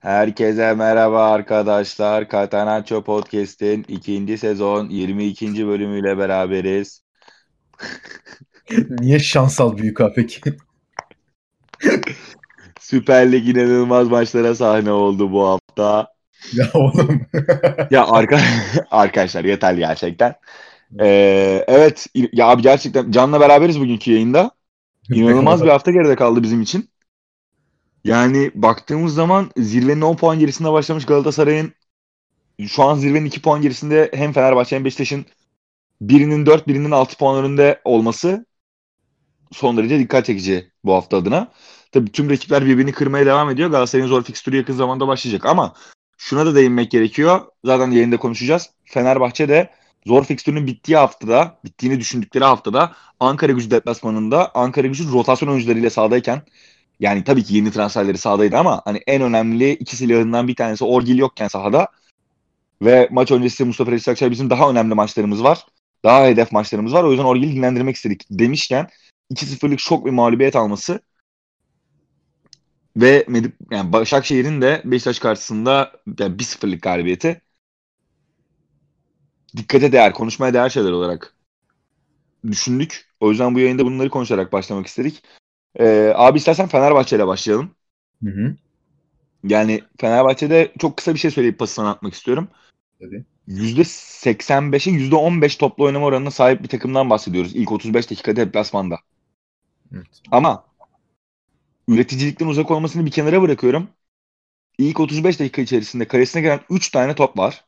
Herkese merhaba arkadaşlar. Catenaccio Podcast'in ikinci sezon 22. bölümüyle beraberiz. Niye şansal büyük abi peki? Süper Lig inanılmaz maçlara sahne oldu bu hafta. ya oğlum. Ya arka arkadaşlar yeterli gerçekten. Ee, evet ya abi gerçekten Can'la beraberiz bugünkü yayında. İnanılmaz bir hafta geride kaldı bizim için. Yani baktığımız zaman zirvenin 10 puan gerisinde başlamış Galatasaray'ın şu an zirvenin 2 puan gerisinde hem Fenerbahçe hem Beşiktaş'ın birinin 4 birinin 6 puan önünde olması son derece dikkat çekici bu hafta adına. Tabii tüm rakipler birbirini kırmaya devam ediyor. Galatasaray'ın zor fikstürü yakın zamanda başlayacak ama şuna da değinmek gerekiyor. Zaten yayında konuşacağız. Fenerbahçe de zor fikstürünün bittiği haftada, bittiğini düşündükleri haftada Ankara gücü deplasmanında Ankara gücü rotasyon oyuncularıyla sahadayken yani tabii ki yeni transferleri sahadaydı ama hani en önemli iki silahından bir tanesi Orgil yokken sahada ve maç öncesi Mustafa Reis Akçay bizim daha önemli maçlarımız var. Daha hedef maçlarımız var. O yüzden Orgil'i dinlendirmek istedik demişken 2-0'lık şok bir mağlubiyet alması ve yani Başakşehir'in de Beşiktaş karşısında yani 1-0'lık galibiyeti dikkate değer, konuşmaya değer şeyler olarak düşündük. O yüzden bu yayında bunları konuşarak başlamak istedik. Ee, abi istersen Fenerbahçe ile başlayalım. Hı hı. Yani Fenerbahçe'de çok kısa bir şey söyleyip pasını atmak istiyorum. Tabii. %85'e %15 toplu oynama oranına sahip bir takımdan bahsediyoruz. İlk 35 dakikada deplasmanda. Evet. Ama üreticilikten uzak olmasını bir kenara bırakıyorum. İlk 35 dakika içerisinde kalesine gelen 3 tane top var.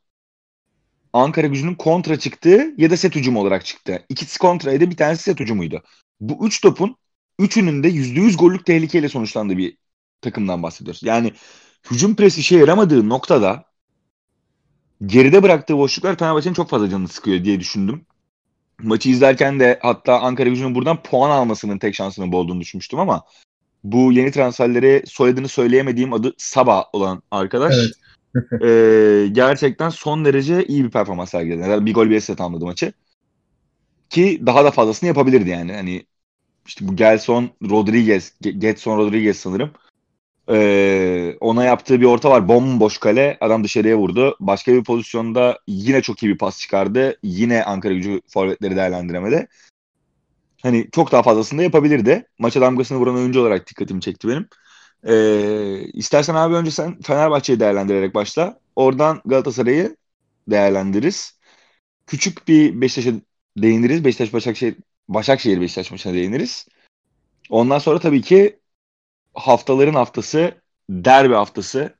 Ankara gücünün kontra çıktığı ya da set hücumu olarak çıktı. İkisi kontraydı bir tanesi set hücumuydu. Bu 3 topun üçünün de %100 gollük tehlikeyle sonuçlandığı bir takımdan bahsediyoruz. Yani hücum presi işe yaramadığı noktada geride bıraktığı boşluklar Fenerbahçe'nin çok fazla canını sıkıyor diye düşündüm. Maçı izlerken de hatta Ankara gücünün buradan puan almasının tek şansının olduğunu düşünmüştüm ama bu yeni transferleri soyadını söyleyemediğim adı Saba olan arkadaş Evet. e, gerçekten son derece iyi bir performans sergiledi. Yani bir gol bir asist tamamladı maçı. Ki daha da fazlasını yapabilirdi yani. Hani işte bu Gelson Rodriguez, Getson Rodriguez sanırım. Ee, ona yaptığı bir orta var. Bomboş kale. Adam dışarıya vurdu. Başka bir pozisyonda yine çok iyi bir pas çıkardı. Yine Ankara gücü forvetleri değerlendiremedi. Hani çok daha fazlasını da yapabilirdi. Maça damgasını vuran oyuncu olarak dikkatimi çekti benim. Ee, istersen abi önce sen Fenerbahçe'yi değerlendirerek başla. Oradan Galatasaray'ı değerlendiririz. Küçük bir Beşiktaş'a değiniriz. Beşiktaş Başakşehir Başakşehir Beşiktaş maçına değiniriz. Ondan sonra tabii ki haftaların haftası, derbi haftası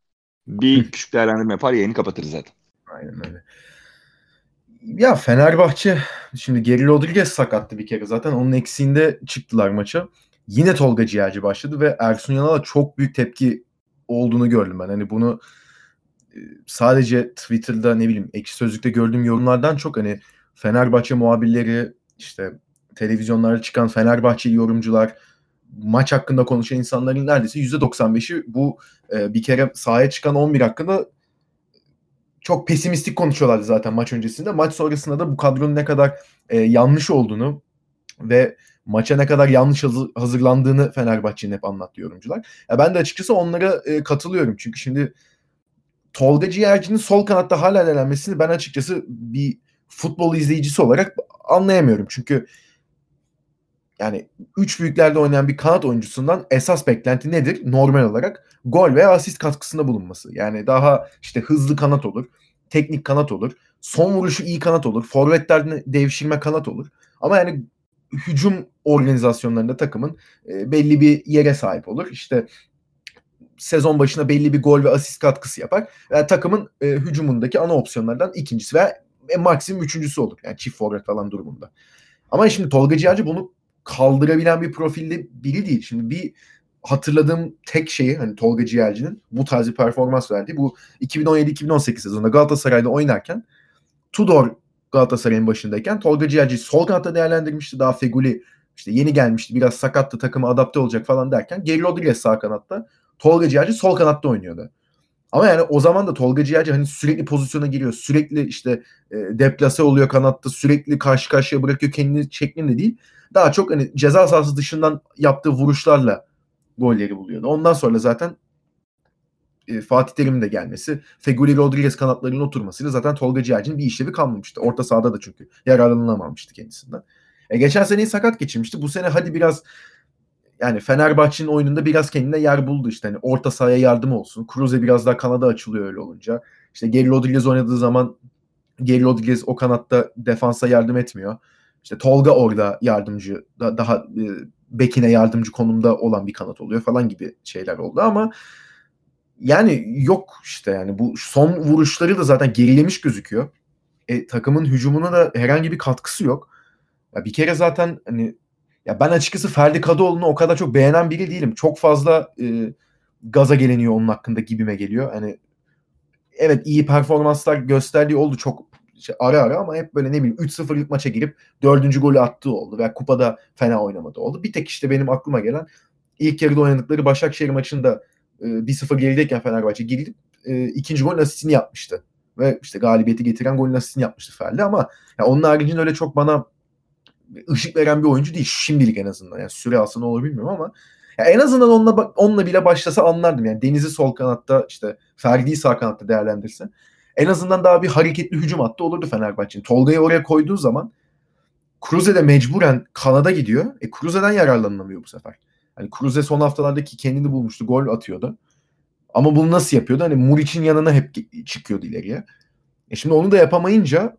bir küçük değerlendirme yapar yayını kapatırız zaten. Aynen öyle. Ya Fenerbahçe şimdi Geri Rodriguez sakattı bir kere zaten onun eksiğinde çıktılar maça. Yine Tolga Ciğerci başladı ve Ersun Yanal'a çok büyük tepki olduğunu gördüm ben. Hani bunu sadece Twitter'da ne bileyim ekşi sözlükte gördüğüm yorumlardan çok hani Fenerbahçe muhabirleri işte televizyonlara çıkan Fenerbahçeli yorumcular, maç hakkında konuşan insanların neredeyse %95'i bu e, bir kere sahaya çıkan 11 hakkında çok pesimistik konuşuyorlardı zaten maç öncesinde. Maç sonrasında da bu kadronun ne kadar e, yanlış olduğunu ve maça ne kadar yanlış hazırlandığını Fenerbahçe'nin hep anlattı yorumcular. Ya ben de açıkçası onlara e, katılıyorum. Çünkü şimdi Tolga Ciğerci'nin sol kanatta hala denenmesini ben açıkçası bir futbol izleyicisi olarak anlayamıyorum. Çünkü yani üç büyüklerde oynayan bir kanat oyuncusundan esas beklenti nedir? Normal olarak gol veya asist katkısında bulunması. Yani daha işte hızlı kanat olur, teknik kanat olur, son vuruşu iyi kanat olur, forvetlerden devşirme kanat olur. Ama yani hücum organizasyonlarında takımın e, belli bir yere sahip olur. İşte sezon başına belli bir gol ve asist katkısı yapar. Yani takımın e, hücumundaki ana opsiyonlardan ikincisi ve e, maksimum üçüncüsü olur. Yani çift forvet falan durumunda. Ama şimdi Tolga Ciğerci bunu kaldırabilen bir profilde biri değil. Şimdi bir hatırladığım tek şeyi hani Tolga Ciğerci'nin bu tarz bir performans verdiği bu 2017-2018 sezonunda Galatasaray'da oynarken Tudor Galatasaray'ın başındayken Tolga Ciğerci sol kanatta değerlendirmişti. Daha Feguli işte yeni gelmişti biraz sakattı takıma adapte olacak falan derken Geri Rodriguez sağ kanatta Tolga Ciğerci sol kanatta oynuyordu. Ama yani o zaman da Tolga Ciğerci hani sürekli pozisyona giriyor. Sürekli işte e, deplase oluyor kanatta. Sürekli karşı karşıya bırakıyor kendini şeklinde değil. Daha çok hani ceza sahası dışından yaptığı vuruşlarla golleri buluyordu. Ondan sonra zaten e, Fatih Terim'in de gelmesi, Feguli Rodriguez kanatlarının oturmasıyla zaten Tolga Ciğerci'nin bir işlevi kalmamıştı. Orta sahada da çünkü yararlanılamamıştı kendisinden. E, geçen seneyi sakat geçirmişti. Bu sene hadi biraz yani Fenerbahçe'nin oyununda biraz kendine yer buldu işte. Hani orta sahaya yardım olsun. Cruze biraz daha kanada açılıyor öyle olunca. İşte Geri Rodriguez oynadığı zaman Geri Rodriguez o kanatta defansa yardım etmiyor. İşte Tolga orada yardımcı da, daha e, bekine yardımcı konumda olan bir kanat oluyor falan gibi şeyler oldu ama yani yok işte yani bu son vuruşları da zaten gerilemiş gözüküyor. E, takımın hücumuna da herhangi bir katkısı yok. Ya bir kere zaten hani ya ben açıkçası Ferdi Kadıoğlu'nu o kadar çok beğenen biri değilim. Çok fazla e, gaza geleniyor onun hakkında gibime geliyor. Hani evet iyi performanslar gösterdiği oldu çok işte ara ara ama hep böyle ne bileyim 3-0'lık maça girip dördüncü golü attığı oldu. Veya kupada fena oynamadı oldu. Bir tek işte benim aklıma gelen ilk yarıda oynadıkları Başakşehir maçında e, 1-0 gerideyken Fenerbahçe girip e, ikinci golün asistini yapmıştı. Ve işte galibiyeti getiren golün asistini yapmıştı Ferdi ama yani onun haricinde öyle çok bana ışık veren bir oyuncu değil şimdilik en azından. Yani süre alsa ne olur bilmiyorum ama ya en azından onunla onunla bile başlasa anlardım. Yani Deniz'i sol kanatta işte Ferdi'yi sağ kanatta değerlendirse en azından daha bir hareketli hücum hattı olurdu Fenerbahçe'nin. Tolga'yı oraya koyduğu zaman Cruze de mecburen Kanada gidiyor. E Cruze'den yararlanamıyor bu sefer. Hani Cruze son haftalardaki kendini bulmuştu. Gol atıyordu. Ama bunu nasıl yapıyordu? Hani Muriç'in yanına hep çıkıyordu ileriye. E şimdi onu da yapamayınca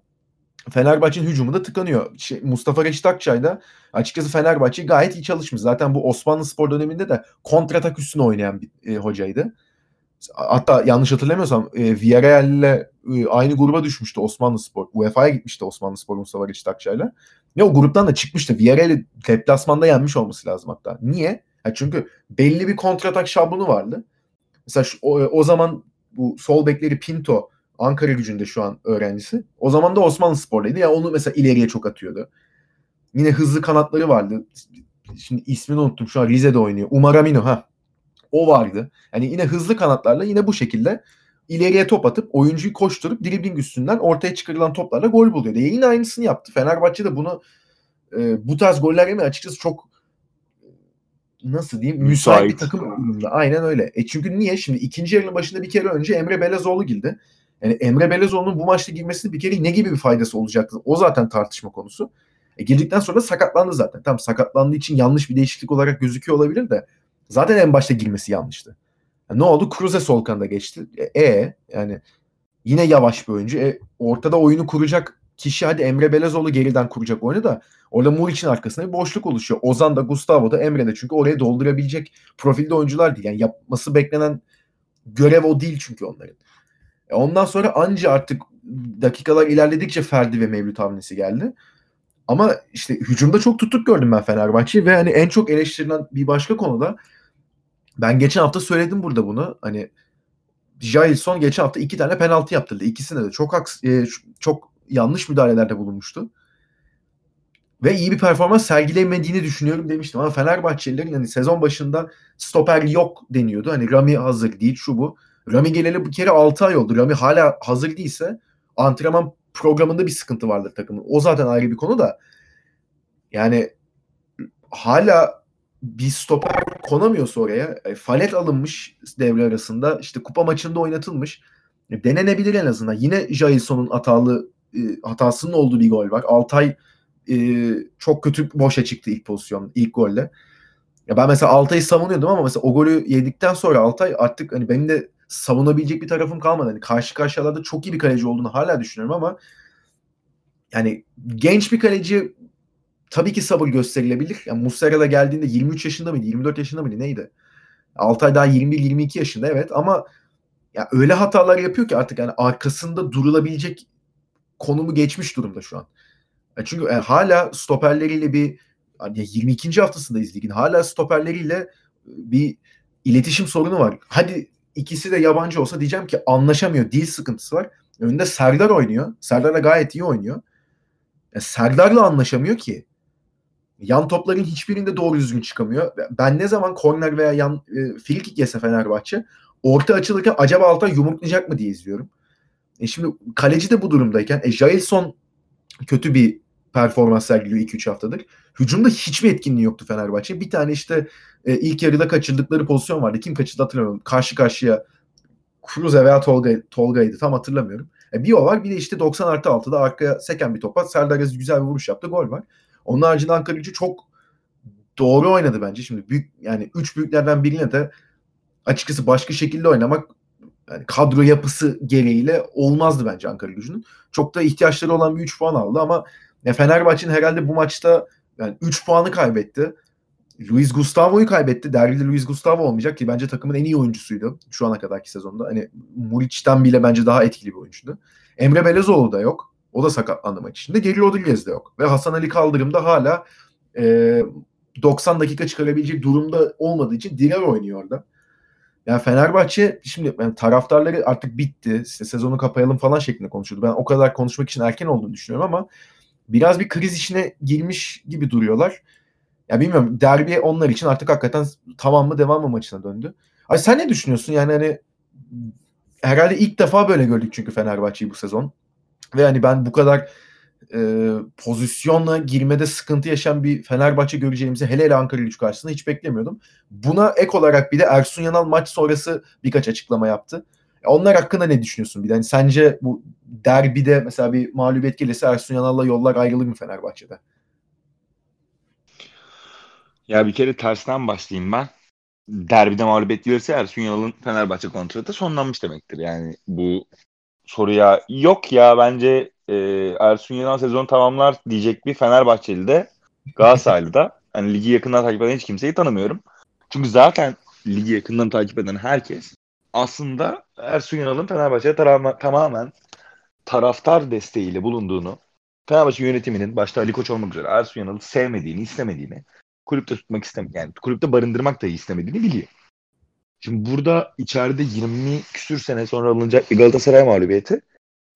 Fenerbahçe'nin hücumu da tıkanıyor. Şey, Mustafa Reşit Akçay da açıkçası Fenerbahçe gayet iyi çalışmış. Zaten bu Osmanlı Spor döneminde de kontratak üstüne oynayan bir e, hocaydı. Hatta yanlış hatırlamıyorsam e, Villarreal ile e, aynı gruba düşmüştü Osmanlı Spor. UEFA'ya gitmişti Osmanlı Spor Mustafa Reşit Akçay'la. Ve o gruptan da çıkmıştı. Villarreal'i deplasmanda yenmiş olması lazım hatta. Niye? Ya çünkü belli bir kontratak şablonu vardı. Mesela şu, o, o zaman bu sol bekleri Pinto Ankara gücünde şu an öğrencisi. O zaman da Osmanlı Spor'daydı. Ya yani onu mesela ileriye çok atıyordu. Yine hızlı kanatları vardı. Şimdi ismini unuttum. Şu an Rize'de oynuyor. Umar Amino ha. O vardı. Yani yine hızlı kanatlarla yine bu şekilde ileriye top atıp oyuncuyu koşturup dribbling üstünden ortaya çıkarılan toplarla gol buluyordu. E yine aynısını yaptı. Fenerbahçe de bunu e, bu tarz goller yemeyi açıkçası çok nasıl diyeyim müsait, müsait bir takım durumda. Aynen öyle. E çünkü niye? Şimdi ikinci yarının başında bir kere önce Emre Belezoğlu girdi. Yani Emre Belezoğlu'nun bu maçta girmesi bir kere ne gibi bir faydası olacaktı? O zaten tartışma konusu. E, girdikten sonra sakatlandı zaten. Tam sakatlandığı için yanlış bir değişiklik olarak gözüküyor olabilir de zaten en başta girmesi yanlıştı. Yani ne oldu? Cruze sol kanada geçti. E, e yani yine yavaş bir oyuncu. E, ortada oyunu kuracak kişi hadi Emre Belezoğlu geriden kuracak oyunu da orada Muriç'in arkasında bir boşluk oluşuyor. Ozan da Gustavo da Emre de çünkü oraya doldurabilecek profilde oyuncular değil. Yani yapması beklenen görev o değil çünkü onların. E ondan sonra anca artık dakikalar ilerledikçe Ferdi ve Mevlüt hamlesi geldi. Ama işte hücumda çok tutuk gördüm ben Fenerbahçe'yi ve hani en çok eleştirilen bir başka konuda ben geçen hafta söyledim burada bunu. Hani Jailson geçen hafta iki tane penaltı yaptırdı. İkisinde de çok e, çok yanlış müdahalelerde bulunmuştu. Ve iyi bir performans sergilemediğini düşünüyorum demiştim. Ama Fenerbahçelilerin hani sezon başında stoper yok deniyordu. Hani Rami hazır değil şu bu. Rami geleli bir kere 6 ay oldu. Rami hala hazır değilse antrenman programında bir sıkıntı vardır takımın. O zaten ayrı bir konu da. Yani hala bir stoper konamıyorsa oraya e, falet alınmış devre arasında işte kupa maçında oynatılmış. E, denenebilir en azından. Yine Jailson'un hatalı e, hatasının olduğu bir gol var. Altay e, çok kötü boşa çıktı ilk pozisyon, ilk golle. Ya ben mesela Altay'ı savunuyordum ama mesela o golü yedikten sonra Altay artık hani benim de savunabilecek bir tarafım kalmadı. Hani karşı karşıyalarda çok iyi bir kaleci olduğunu hala düşünüyorum ama yani genç bir kaleci tabii ki sabır gösterilebilir. Yani Muslera geldiğinde 23 yaşında mıydı? 24 yaşında mıydı? Neydi? Altay daha 21-22 yaşında evet ama ya öyle hatalar yapıyor ki artık yani arkasında durulabilecek konumu geçmiş durumda şu an. Yani çünkü yani hala stoperleriyle bir yani 22. haftasındayız ligin. Hala stoperleriyle bir iletişim sorunu var. Hadi ikisi de yabancı olsa diyeceğim ki anlaşamıyor. Dil sıkıntısı var. Önünde Serdar oynuyor. Serdar da gayet iyi oynuyor. E, Serdar'la anlaşamıyor ki. Yan topların hiçbirinde doğru düzgün çıkamıyor. Ben ne zaman korner veya yan e, free yese Fenerbahçe orta açılırken acaba alta yumruklayacak mı diye izliyorum. E şimdi kaleci de bu durumdayken e, Jailson kötü bir performans sergiliyor 2-3 haftadır. Hücumda hiçbir etkinliği yoktu Fenerbahçe. Bir tane işte e, ilk yarıda kaçırdıkları pozisyon vardı. Kim kaçırdı hatırlamıyorum. Karşı karşıya Cruze veya Tolga, Tolga'ydı tam hatırlamıyorum. E, bir o var bir de işte 90 artı 6'da arkaya seken bir topa Serdar Aziz güzel bir vuruş yaptı gol var. Onun haricinde Ankara gücü çok doğru oynadı bence. Şimdi büyük yani üç büyüklerden birine de açıkçası başka şekilde oynamak yani kadro yapısı gereğiyle olmazdı bence Ankara gücünün. Çok da ihtiyaçları olan bir 3 puan aldı ama ya Fenerbahçe'nin herhalde bu maçta yani 3 puanı kaybetti. Luis Gustavo'yu kaybetti. Derbide Luis Gustavo olmayacak ki bence takımın en iyi oyuncusuydu şu ana kadarki sezonda. Hani Muriç'ten bile bence daha etkili bir oyuncuydu. Emre Belezoğlu da yok. O da sakatlandı maç içinde. Geri Rodriguez de yok. Ve Hasan Ali Kaldırım da hala e, 90 dakika çıkarabilecek durumda olmadığı için Direr oynuyor orada. Yani Fenerbahçe şimdi yani taraftarları artık bitti. İşte sezonu kapayalım falan şeklinde konuşuyordu. Ben o kadar konuşmak için erken olduğunu düşünüyorum ama biraz bir kriz içine girmiş gibi duruyorlar. Ya bilmiyorum derbi onlar için artık hakikaten tamam mı devam mı maçına döndü. Ay sen ne düşünüyorsun? Yani hani herhalde ilk defa böyle gördük çünkü Fenerbahçe'yi bu sezon. Ve hani ben bu kadar e, pozisyonla girmede sıkıntı yaşayan bir Fenerbahçe göreceğimizi hele hele Ankara gücü karşısında hiç beklemiyordum. Buna ek olarak bir de Ersun Yanal maç sonrası birkaç açıklama yaptı. Onlar hakkında ne düşünüyorsun? Bir de hani sence bu derbide mesela bir mağlubiyet gelirse Ersun Yanal'la yollar ayrılır mı Fenerbahçe'de? Ya bir kere tersten başlayayım ben. Derbide mağlubiyet gelirse Ersun Yanal'ın Fenerbahçe kontratı sonlanmış demektir. Yani bu soruya yok ya bence e, Ersun Yanal sezon tamamlar diyecek bir Fenerbahçeli de Galatasaraylı da hani ligi yakından takip eden hiç kimseyi tanımıyorum. Çünkü zaten ligi yakından takip eden herkes aslında Ersun Yanal'ın Fenerbahçe'ye tamamen taraftar desteğiyle bulunduğunu, Fenerbahçe yönetiminin başta Ali Koç olmak üzere Ersun Yanal'ı sevmediğini, istemediğini, kulüpte tutmak istem yani kulüpte barındırmak da istemediğini biliyor. Şimdi burada içeride 20 küsür sene sonra alınacak bir Galatasaray mağlubiyeti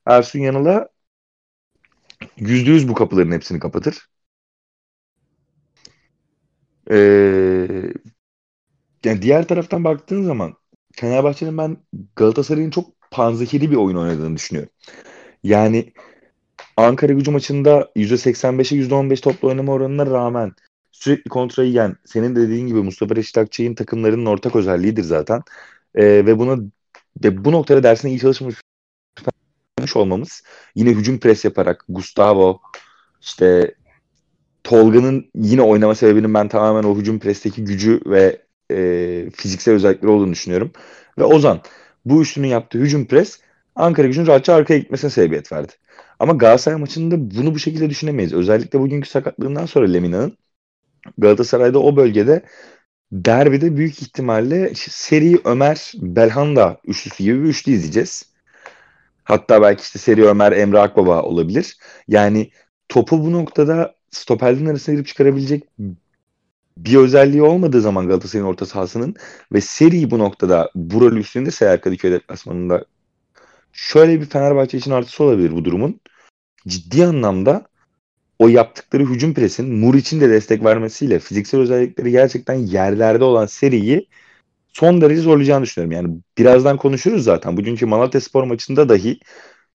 Ersun Yanal'a %100 bu kapıların hepsini kapatır. Ee, yani diğer taraftan baktığın zaman Fenerbahçe'nin ben Galatasaray'ın çok panzehirli bir oyun oynadığını düşünüyorum. Yani Ankara gücü maçında %85'e %15 toplu oynama oranına rağmen sürekli kontrayı yiyen, senin dediğin gibi Mustafa Reşit Akçay'ın takımlarının ortak özelliğidir zaten. Ee, ve buna ve bu noktada dersine iyi çalışmış olmamız yine hücum pres yaparak Gustavo işte Tolga'nın yine oynama sebebinin ben tamamen o hücum presteki gücü ve e, fiziksel özellikleri olduğunu düşünüyorum. Ve Ozan bu üçlünün yaptığı hücum pres Ankara gücünün rahatça arkaya gitmesine sebebiyet verdi. Ama Galatasaray maçında bunu bu şekilde düşünemeyiz. Özellikle bugünkü sakatlığından sonra Lemina'nın Galatasaray'da o bölgede derbide büyük ihtimalle seri Ömer Belhanda üçlüsü gibi bir üçlü izleyeceğiz. Hatta belki işte seri Ömer Emre Akbaba olabilir. Yani topu bu noktada stoperlerin arasına girip çıkarabilecek bir özelliği olmadığı zaman Galatasaray'ın orta sahasının ve seri bu noktada bu rol üstünde Seher Kadıköy deplasmanında şöyle bir Fenerbahçe için artısı olabilir bu durumun. Ciddi anlamda o yaptıkları hücum presin Muriç'in de destek vermesiyle fiziksel özellikleri gerçekten yerlerde olan seriyi son derece zorlayacağını düşünüyorum. Yani birazdan konuşuruz zaten. Bugünkü Malatya Spor maçında dahi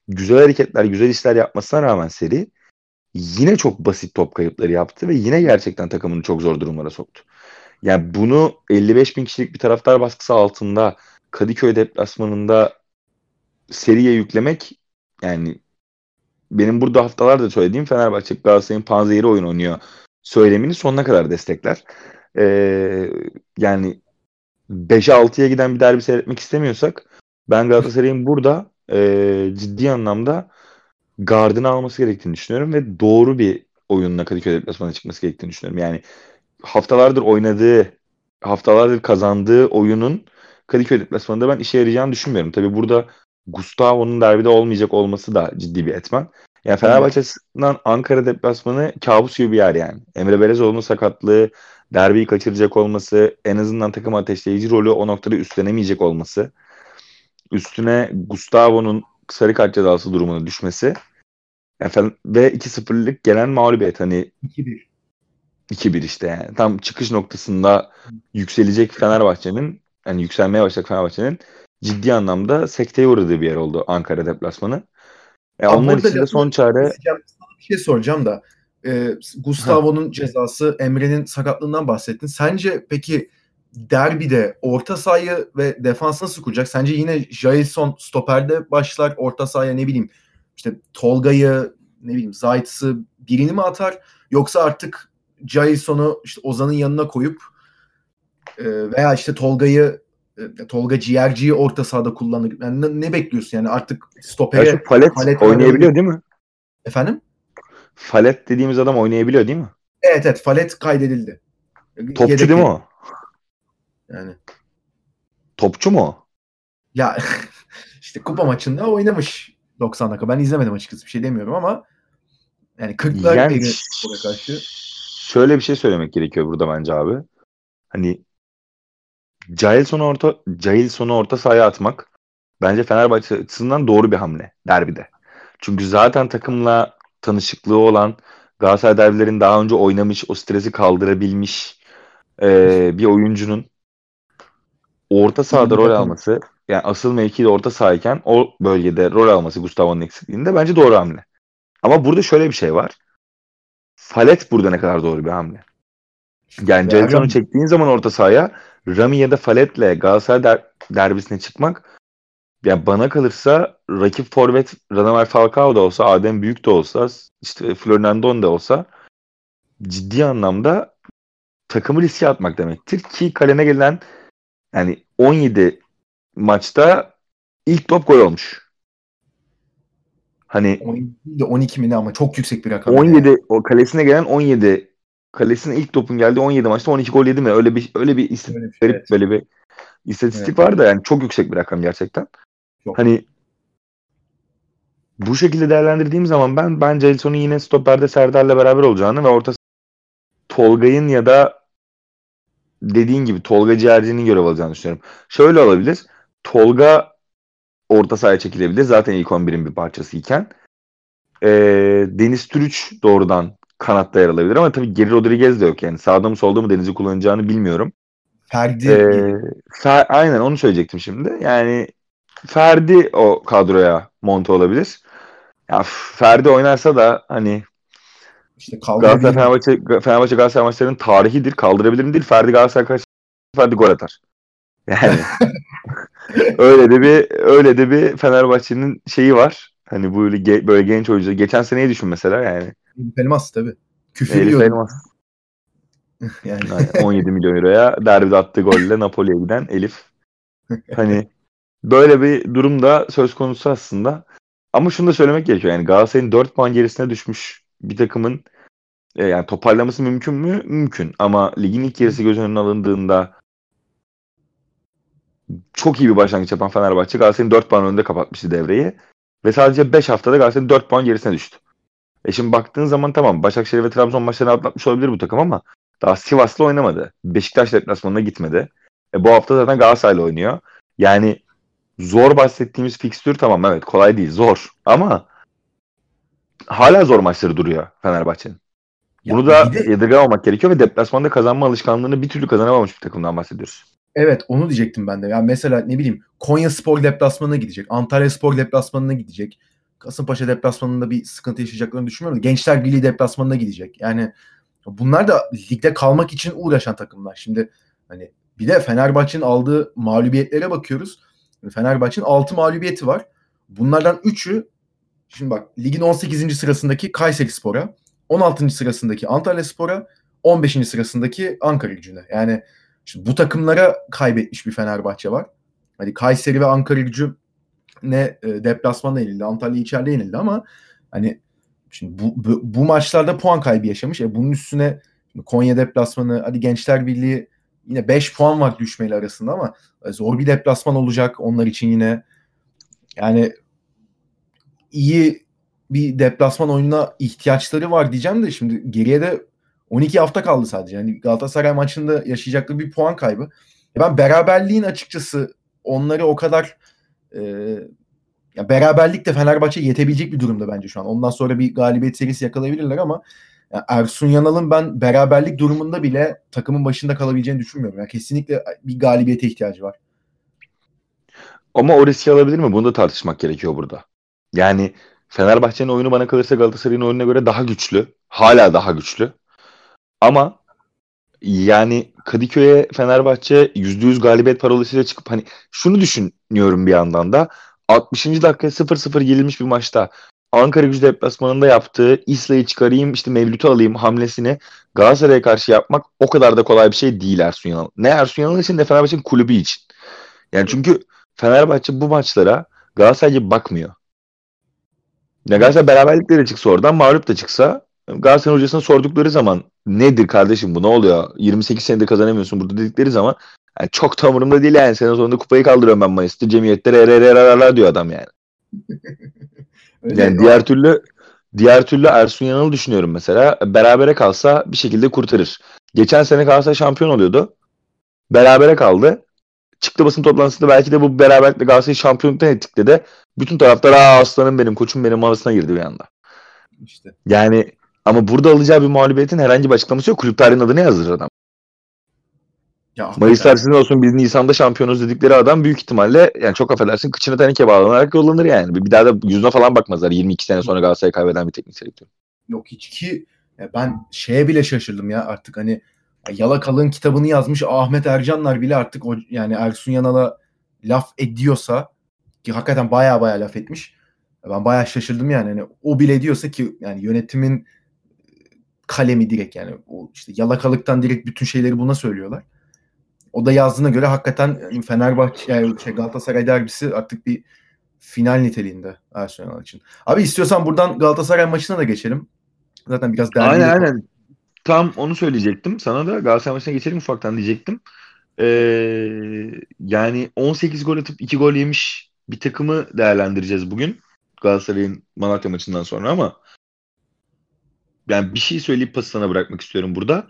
güzel hareketler, güzel işler yapmasına rağmen seri yine çok basit top kayıpları yaptı ve yine gerçekten takımını çok zor durumlara soktu. Yani bunu 55 bin kişilik bir taraftar baskısı altında Kadıköy deplasmanında seriye yüklemek yani benim burada haftalarda söylediğim Fenerbahçe Galatasaray'ın panzehiri oyun oynuyor söylemini sonuna kadar destekler. Ee, yani 5'e 6'ya giden bir derbi seyretmek istemiyorsak ben Galatasaray'ın burada e, ciddi anlamda gardını alması gerektiğini düşünüyorum ve doğru bir oyunla Kadıköy deplasmana çıkması gerektiğini düşünüyorum. Yani haftalardır oynadığı, haftalardır kazandığı oyunun Kadıköy deplasmanında ben işe yarayacağını düşünmüyorum. Tabii burada Gustavo'nun derbide olmayacak olması da ciddi bir etmen. Yani Fenerbahçe açısından Ankara deplasmanı kabus gibi bir yer yani. Emre Belezoğlu'nun sakatlığı, derbiyi kaçıracak olması, en azından takım ateşleyici rolü o noktada üstlenemeyecek olması, üstüne Gustavo'nun sarı kart cezası durumuna düşmesi efendim, ve 2-0'lık gelen mağlubiyet hani 2-1. 2-1 işte yani. Tam çıkış noktasında yükselecek Fenerbahçe'nin yani yükselmeye başlayacak Fenerbahçe'nin ciddi anlamda sekteye uğradığı bir yer oldu Ankara deplasmanı. E, onlar için de son çare... Bir şey soracağım da e, Gustavo'nun cezası, Emre'nin sakatlığından bahsettin. Sence peki derbide orta sahayı ve defans nasıl kuracak? Sence yine Jason stoperde başlar orta sahaya ne bileyim işte Tolga'yı ne bileyim Zayt'sı birini mi atar yoksa artık Jason'u işte Ozan'ın yanına koyup e, veya işte Tolga'yı e, Tolga Ciğerci'yi orta sahada kullanır. Yani ne, ne bekliyorsun yani artık stopere Ya şu Falet, Falet oynayabiliyor değil mi? efendim? Falet dediğimiz adam oynayabiliyor değil mi? Evet evet Falet kaydedildi. Topçu Yedek değil mi o? Yani Topçu mu o? ya işte kupa maçında oynamış 90 dakika. Ben izlemedim açıkçası bir şey demiyorum ama yani 40'lar Yani karşı. şöyle bir şey söylemek gerekiyor burada bence abi. Hani Jailson'u orta Jailson'u orta sahaya atmak bence Fenerbahçe açısından doğru bir hamle derbide. Çünkü zaten takımla tanışıklığı olan Galatasaray derbilerini daha önce oynamış, o stresi kaldırabilmiş eee, bir oyuncunun orta sahada rol alması, yani asıl mevkide orta sahayken o bölgede rol alması Gustavo'nun eksikliğinde bence doğru hamle. Ama burada şöyle bir şey var. Falet burada ne kadar doğru bir hamle. Yani Rami- çektiğin zaman orta sahaya Rami ya da Falet'le Galatasaray der- derbisine çıkmak ya bana kalırsa rakip forvet Radamel Falcao da olsa, Adem Büyük de olsa, işte Fernandon da olsa ciddi anlamda takımı riske atmak demektir ki kalene gelen yani 17 maçta ilk top gol olmuş. Hani 17 değil de 12 mi ne ama çok yüksek bir rakam. 17 o kalesine gelen 17 kalesine ilk topun geldi 17 maçta 12 gol yedi mi? Öyle bir öyle bir istatistik Öyle bir şey, evet. böyle bir istatistik Evet. var da yani çok yüksek bir rakam gerçekten. Çok. Hani bu şekilde değerlendirdiğim zaman ben ben Jelson'un yine stoperde Serdar'la beraber olacağını ve orta Tolga'nın ya da dediğin gibi Tolga Ciğerci'nin görev alacağını düşünüyorum. Şöyle olabilir. Tolga orta sahaya çekilebilir. Zaten ilk 11'in bir parçası iken. Ee, Deniz Türüç doğrudan kanatta yer alabilir ama tabii Geri Rodriguez de yok yani. Sağda mı solda mı Deniz'i kullanacağını bilmiyorum. Ferdi Ee. Fer- aynen onu söyleyecektim şimdi. Yani Ferdi o kadroya monte olabilir. Ya Ferdi oynarsa da hani işte Galatasaray. Fenerbahçe Fenerbahçe Galatasaray maçlarının tarihidir. Kaldırabilir mi değil. Ferdi Galatasaray karşı Ferdi gol atar. Yani öyle de bir öyle de bir Fenerbahçe'nin şeyi var. Hani böyle ge- böyle genç oyuncu. Geçen seneyi düşün mesela yani. Elmas tabii. Küfür. Elmas. Yani. Yani 17 milyon euroya derbide attığı golle Napoli'ye giden Elif. Hani böyle bir durumda söz konusu aslında. Ama şunu da söylemek gerekiyor. Yani Galatasaray'ın 4 puan gerisine düşmüş bir takımın e, yani toparlaması mümkün mü? Mümkün. Ama ligin ilk yarısı göz önüne alındığında çok iyi bir başlangıç yapan Fenerbahçe Galatasaray'ın 4 puan önünde kapatmıştı devreyi. Ve sadece 5 haftada Galatasaray'ın 4 puan gerisine düştü. E şimdi baktığın zaman tamam Başakşehir ve Trabzon maçlarını atlatmış olabilir bu takım ama daha Sivas'la oynamadı. Beşiktaş deplasmanına gitmedi. E bu hafta zaten Galatasaray'la oynuyor. Yani zor bahsettiğimiz fikstür tamam evet kolay değil zor ama hala zor maçları duruyor Fenerbahçe'nin. Ya Bunu da de- yadırgamamak gerekiyor ve deplasmanda kazanma alışkanlığını bir türlü kazanamamış bir takımdan bahsediyoruz. Evet onu diyecektim ben de. Yani mesela ne bileyim Konya Spor deplasmanına gidecek. Antalya Spor deplasmanına gidecek. Kasımpaşa deplasmanında bir sıkıntı yaşayacaklarını düşünmüyorum. Gençler Birliği deplasmanına gidecek. Yani bunlar da ligde kalmak için uğraşan takımlar. Şimdi hani bir de Fenerbahçe'nin aldığı mağlubiyetlere bakıyoruz. Fenerbahçe'nin 6 mağlubiyeti var. Bunlardan 3'ü şimdi bak ligin 18. sırasındaki Kayseri Spor'a, 16. sırasındaki Antalya Spor'a, 15. sırasındaki Ankara Gücü'ne. Yani Şimdi bu takımlara kaybetmiş bir Fenerbahçe var. Hani Kayseri ve Ankara gücü ne e, deplasmanda yenildi. Antalya içeride yenildi ama hani şimdi bu, bu, bu maçlarda puan kaybı yaşamış. E bunun üstüne Konya deplasmanı hadi Gençler Birliği yine 5 puan var düşmeyle arasında ama e, zor bir deplasman olacak onlar için yine. Yani iyi bir deplasman oyununa ihtiyaçları var diyeceğim de şimdi geriye de 12 hafta kaldı sadece. Yani Galatasaray maçında yaşayacakları bir puan kaybı. E Ben beraberliğin açıkçası onları o kadar e, ya beraberlik de Fenerbahçe yetebilecek bir durumda bence şu an. Ondan sonra bir galibiyet serisi yakalayabilirler ama ya Ersun Yanal'ın ben beraberlik durumunda bile takımın başında kalabileceğini düşünmüyorum. Yani kesinlikle bir galibiyete ihtiyacı var. Ama o riski alabilir mi? Bunu da tartışmak gerekiyor burada. Yani Fenerbahçe'nin oyunu bana kalırsa Galatasaray'ın oyununa göre daha güçlü. Hala daha güçlü. Ama yani Kadıköy'e Fenerbahçe %100 galibiyet parolasıyla çıkıp hani şunu düşünüyorum bir yandan da 60. dakika 0-0 yenilmiş bir maçta Ankara gücü deplasmanında yaptığı İslay'ı çıkarayım işte Mevlüt'ü alayım hamlesini Galatasaray'a karşı yapmak o kadar da kolay bir şey değil Ersun Yanal. Ne Ersun Yanal için ne Fenerbahçe'nin kulübü için. Yani çünkü Fenerbahçe bu maçlara Galatasaray bakmıyor. Ya Galatasaray beraberlikleri çıksa oradan mağlup da çıksa Galatasaray hocasına sordukları zaman nedir kardeşim bu ne oluyor? 28 senede kazanamıyorsun burada dedikleri zaman yani çok tam değil yani. Sene sonunda kupayı kaldırıyorum ben Mayıs'ta. Cemiyetlere er diyor adam yani. Yani diğer türlü diğer türlü Ersun Yanal'ı düşünüyorum mesela. Berabere kalsa bir şekilde kurtarır. Geçen sene Galatasaray şampiyon oluyordu. Berabere kaldı. Çıktı basın toplantısında belki de bu beraberlikle Galatasaray'ı şampiyonluktan ettikle de bütün taraftar aa aslanım benim koçum benim arasına girdi bir anda. İşte. Yani ama burada alacağı bir mağlubiyetin herhangi bir açıklaması yok. Kulüp tarihinin adını yazdırır adam. Ya, Mayıslar sizin olsun biz Nisan'da şampiyonuz dedikleri adam büyük ihtimalle yani çok affedersin kıçına teneke bağlanarak yollanır yani. Bir daha da yüzüne falan bakmazlar 22 sene sonra Galatasaray'ı kaybeden bir teknik direktör. Yok hiç ki ben şeye bile şaşırdım ya artık hani Yalakalın kitabını yazmış Ahmet Ercanlar bile artık o yani Ersun Yanal'a laf ediyorsa ki hakikaten baya baya laf etmiş. Ben baya şaşırdım yani. yani o bile diyorsa ki yani yönetimin kalemi direkt yani o işte yalakalıktan direkt bütün şeyleri buna söylüyorlar. O da yazdığına göre hakikaten Fenerbahçe yani şey Galatasaray derbisi artık bir final niteliğinde Arsenal için. Abi istiyorsan buradan Galatasaray maçına da geçelim. Zaten biraz derbi. Aynen aynen. Tam onu söyleyecektim. Sana da Galatasaray maçına geçelim ufaktan diyecektim. Ee, yani 18 gol atıp 2 gol yemiş bir takımı değerlendireceğiz bugün. Galatasaray'ın Malatya maçından sonra ama yani bir şey söyleyip pası sana bırakmak istiyorum burada.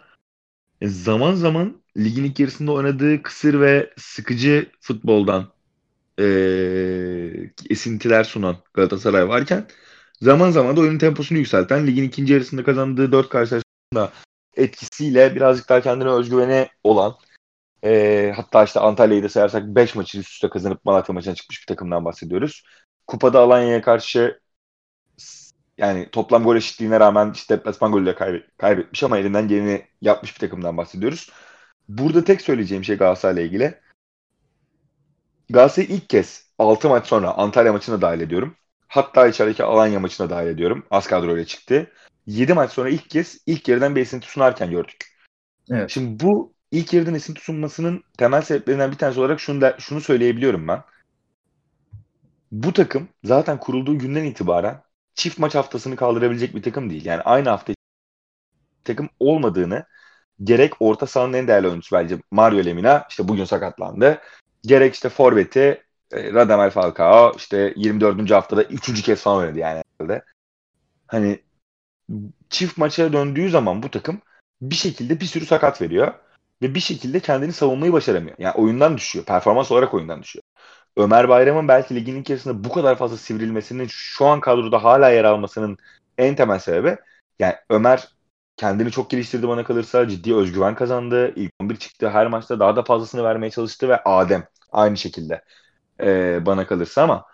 E, zaman zaman ligin ilk yarısında oynadığı kısır ve sıkıcı futboldan e, esintiler sunan Galatasaray varken zaman zaman da oyunun temposunu yükselten ligin ikinci yarısında kazandığı dört karşılaşmada etkisiyle birazcık daha kendine özgüveni olan e, hatta işte Antalya'yı da sayarsak 5 maçı üst üste kazanıp Malatya maçına çıkmış bir takımdan bahsediyoruz. Kupada Alanya'ya karşı yani toplam gol eşitliğine rağmen işte deplasman golüyle kaybet, kaybetmiş ama elinden geleni yapmış bir takımdan bahsediyoruz. Burada tek söyleyeceğim şey Galatasaray'la ilgili. Galatasaray ilk kez 6 maç sonra Antalya maçına dahil ediyorum. Hatta içerideki Alanya maçına dahil ediyorum. Az kadroyla çıktı. 7 maç sonra ilk kez ilk yerden bir esinti sunarken gördük. Evet. Şimdi bu ilk yerden esinti sunmasının temel sebeplerinden bir tanesi olarak şunu, da, şunu söyleyebiliyorum ben. Bu takım zaten kurulduğu günden itibaren çift maç haftasını kaldırabilecek bir takım değil. Yani aynı hafta takım olmadığını gerek orta sahanın en değerli oyuncusu bence Mario Lemina işte bugün sakatlandı. Gerek işte forveti e, Radamel Falcao işte 24. haftada 3. kez falan oynadı yani herhalde. Hani çift maça döndüğü zaman bu takım bir şekilde bir sürü sakat veriyor ve bir şekilde kendini savunmayı başaramıyor. Yani oyundan düşüyor. Performans olarak oyundan düşüyor. Ömer Bayram'ın belki ligin içerisinde bu kadar fazla sivrilmesinin şu an kadroda hala yer almasının en temel sebebi yani Ömer kendini çok geliştirdi bana kalırsa ciddi özgüven kazandı. İlk 11 çıktı. Her maçta daha da fazlasını vermeye çalıştı ve Adem aynı şekilde e, bana kalırsa ama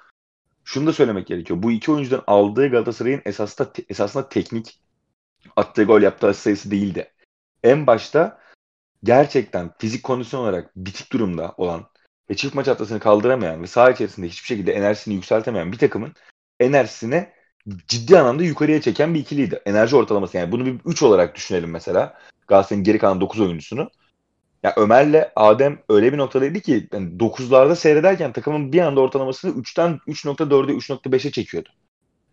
şunu da söylemek gerekiyor. Bu iki oyuncudan aldığı Galatasaray'ın esasında, esasında teknik attığı gol yaptığı sayısı değildi. En başta gerçekten fizik kondisyon olarak bitik durumda olan ve çift maç haftasını kaldıramayan ve saha içerisinde hiçbir şekilde enerjisini yükseltemeyen bir takımın enerjisini ciddi anlamda yukarıya çeken bir ikiliydi. Enerji ortalaması yani bunu bir 3 olarak düşünelim mesela. Galatasaray'ın geri kalan 9 oyuncusunu. Ya Ömer'le Adem öyle bir noktadaydı ki yani 9'larda seyrederken takımın bir anda ortalamasını 3'ten 3.4'e 3.5'e çekiyordu.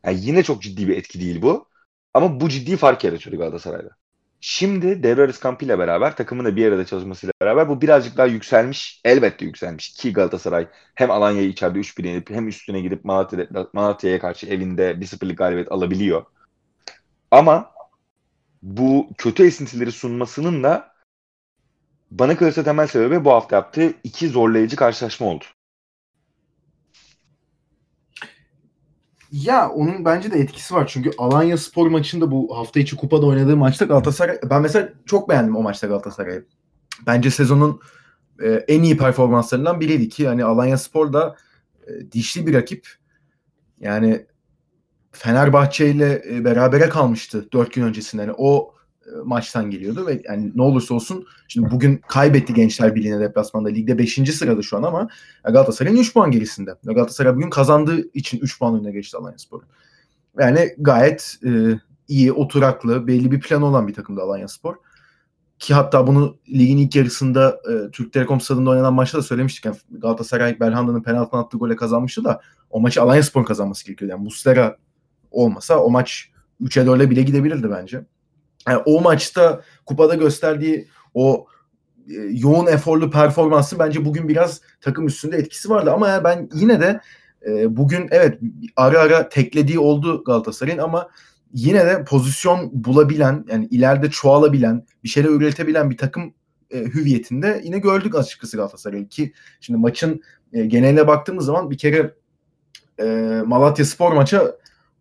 Yani yine çok ciddi bir etki değil bu. Ama bu ciddi fark yaratıyordu Galatasaray'da. Şimdi devre arası kampıyla beraber takımın da bir arada çalışmasıyla beraber bu birazcık daha yükselmiş. Elbette yükselmiş ki Galatasaray hem Alanya'yı içeride 3-1 yenip hem üstüne gidip Malatya'ya Malatya karşı evinde 1-0'lık galibiyet alabiliyor. Ama bu kötü esintileri sunmasının da bana kalırsa temel sebebi bu hafta yaptığı iki zorlayıcı karşılaşma oldu. Ya onun bence de etkisi var. Çünkü Alanya Spor maçında bu hafta içi kupada oynadığı maçta Galatasaray ben mesela çok beğendim o maçta Galatasaray'ı. Bence sezonun e, en iyi performanslarından biriydi ki hani Alanya Spor da e, dişli bir rakip. Yani Fenerbahçe ile e, berabere kalmıştı 4 gün öncesinde. Yani o maçtan geliyordu ve yani ne olursa olsun şimdi bugün kaybetti Gençler Birliği'ne deplasmanda. Ligde 5. sırada şu an ama Galatasaray'ın 3 puan gerisinde. Galatasaray bugün kazandığı için 3 puan önüne geçti Alanyaspor. Yani gayet e, iyi, oturaklı, belli bir plan olan bir takımdı Alanyaspor. Ki hatta bunu ligin ilk yarısında e, Türk Telekom stadında oynanan maçta da söylemiştik. Yani Galatasaray Belhanda'nın penaltıdan attığı gole kazanmıştı da o maçı Alanyaspor kazanması gerekiyordu. Yani Muslera olmasa o maç 3'e 4'e bile gidebilirdi bence. Yani o maçta kupada gösterdiği o e, yoğun eforlu performansı bence bugün biraz takım üstünde etkisi vardı ama yani ben yine de e, bugün evet ara ara teklediği oldu Galatasaray'ın ama yine de pozisyon bulabilen yani ileride çoğalabilen bir şeyler üretebilen bir takım e, hüviyetinde yine gördük açıkçası Galatasaray'ı ki şimdi maçın e, geneline baktığımız zaman bir kere e, Malatya Spor maça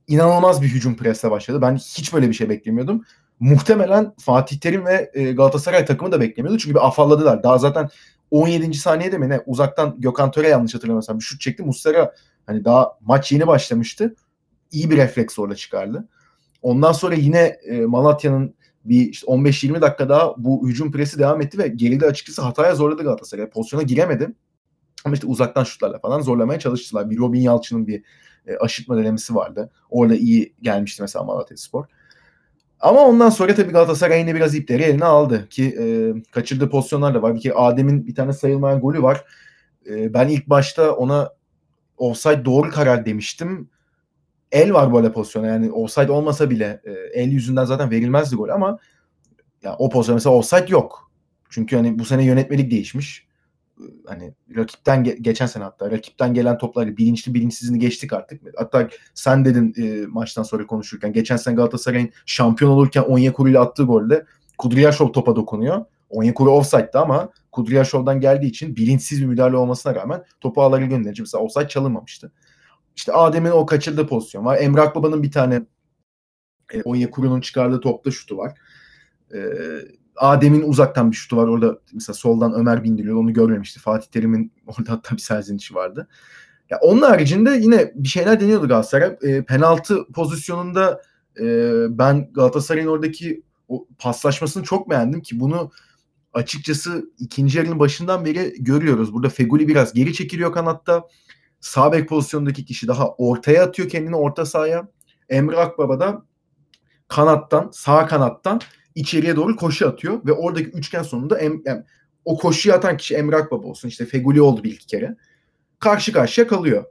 inanılmaz bir hücum presle başladı. Ben hiç böyle bir şey beklemiyordum. Muhtemelen Fatih Terim ve e, Galatasaray takımı da beklemiyordu. Çünkü bir afalladılar. Daha zaten 17. saniyede mi ne uzaktan Gökhan Töre yanlış hatırlamıyorsam bir şut çekti. Muslera hani daha maç yeni başlamıştı. İyi bir refleks orada çıkardı. Ondan sonra yine e, Malatya'nın bir işte 15-20 dakika daha bu hücum presi devam etti ve geride açıkçası hataya zorladı Galatasaray. Pozisyona giremedi. Ama işte uzaktan şutlarla falan zorlamaya çalıştılar. Bir Robin Yalçın'ın bir e, denemesi vardı. Orada iyi gelmişti mesela Malatya Spor. Ama ondan sonra tabii Galatasaray yine biraz ipleri eline aldı ki e, kaçırdığı pozisyonlar da var. Bir kere Adem'in bir tane sayılmayan golü var. E, ben ilk başta ona offside doğru karar demiştim. El var böyle pozisyona yani offside olmasa bile e, el yüzünden zaten verilmezdi gol ama ya o pozisyon mesela offside yok. Çünkü hani bu sene yönetmelik değişmiş hani rakipten ge- geçen sene hatta rakipten gelen topları bilinçli bilinçsizini geçtik artık. Hatta sen dedin e, maçtan sonra konuşurken geçen sene Galatasaray'ın şampiyon olurken Onyekuru ile attığı golde Kudryashov topa dokunuyor. Onyekuru offside'da ama Kudryashov'dan geldiği için bilinçsiz bir müdahale olmasına rağmen topu ağları gönderici. Mesela offside çalınmamıştı. İşte Adem'in o kaçırdığı pozisyon var. Emre Akbaba'nın bir tane e, Onyekuru'nun çıkardığı topta şutu var. E, Adem'in uzaktan bir şutu var. Orada mesela soldan Ömer bindiriyor. Onu görmemişti. Fatih Terim'in orada hatta bir serzenişi vardı. Ya onun haricinde yine bir şeyler deniyordu Galatasaray. E, penaltı pozisyonunda e, ben Galatasaray'ın oradaki o paslaşmasını çok beğendim ki bunu açıkçası ikinci yarının başından beri görüyoruz. Burada Feguli biraz geri çekiliyor kanatta. Sağ bek pozisyondaki kişi daha ortaya atıyor kendini orta sahaya. Emre Akbaba da kanattan, sağ kanattan içeriye doğru koşu atıyor ve oradaki üçgen sonunda em, yani o koşuyu atan kişi Emre Akbaba olsun işte Feguli oldu bir iki kere. Karşı karşıya kalıyor.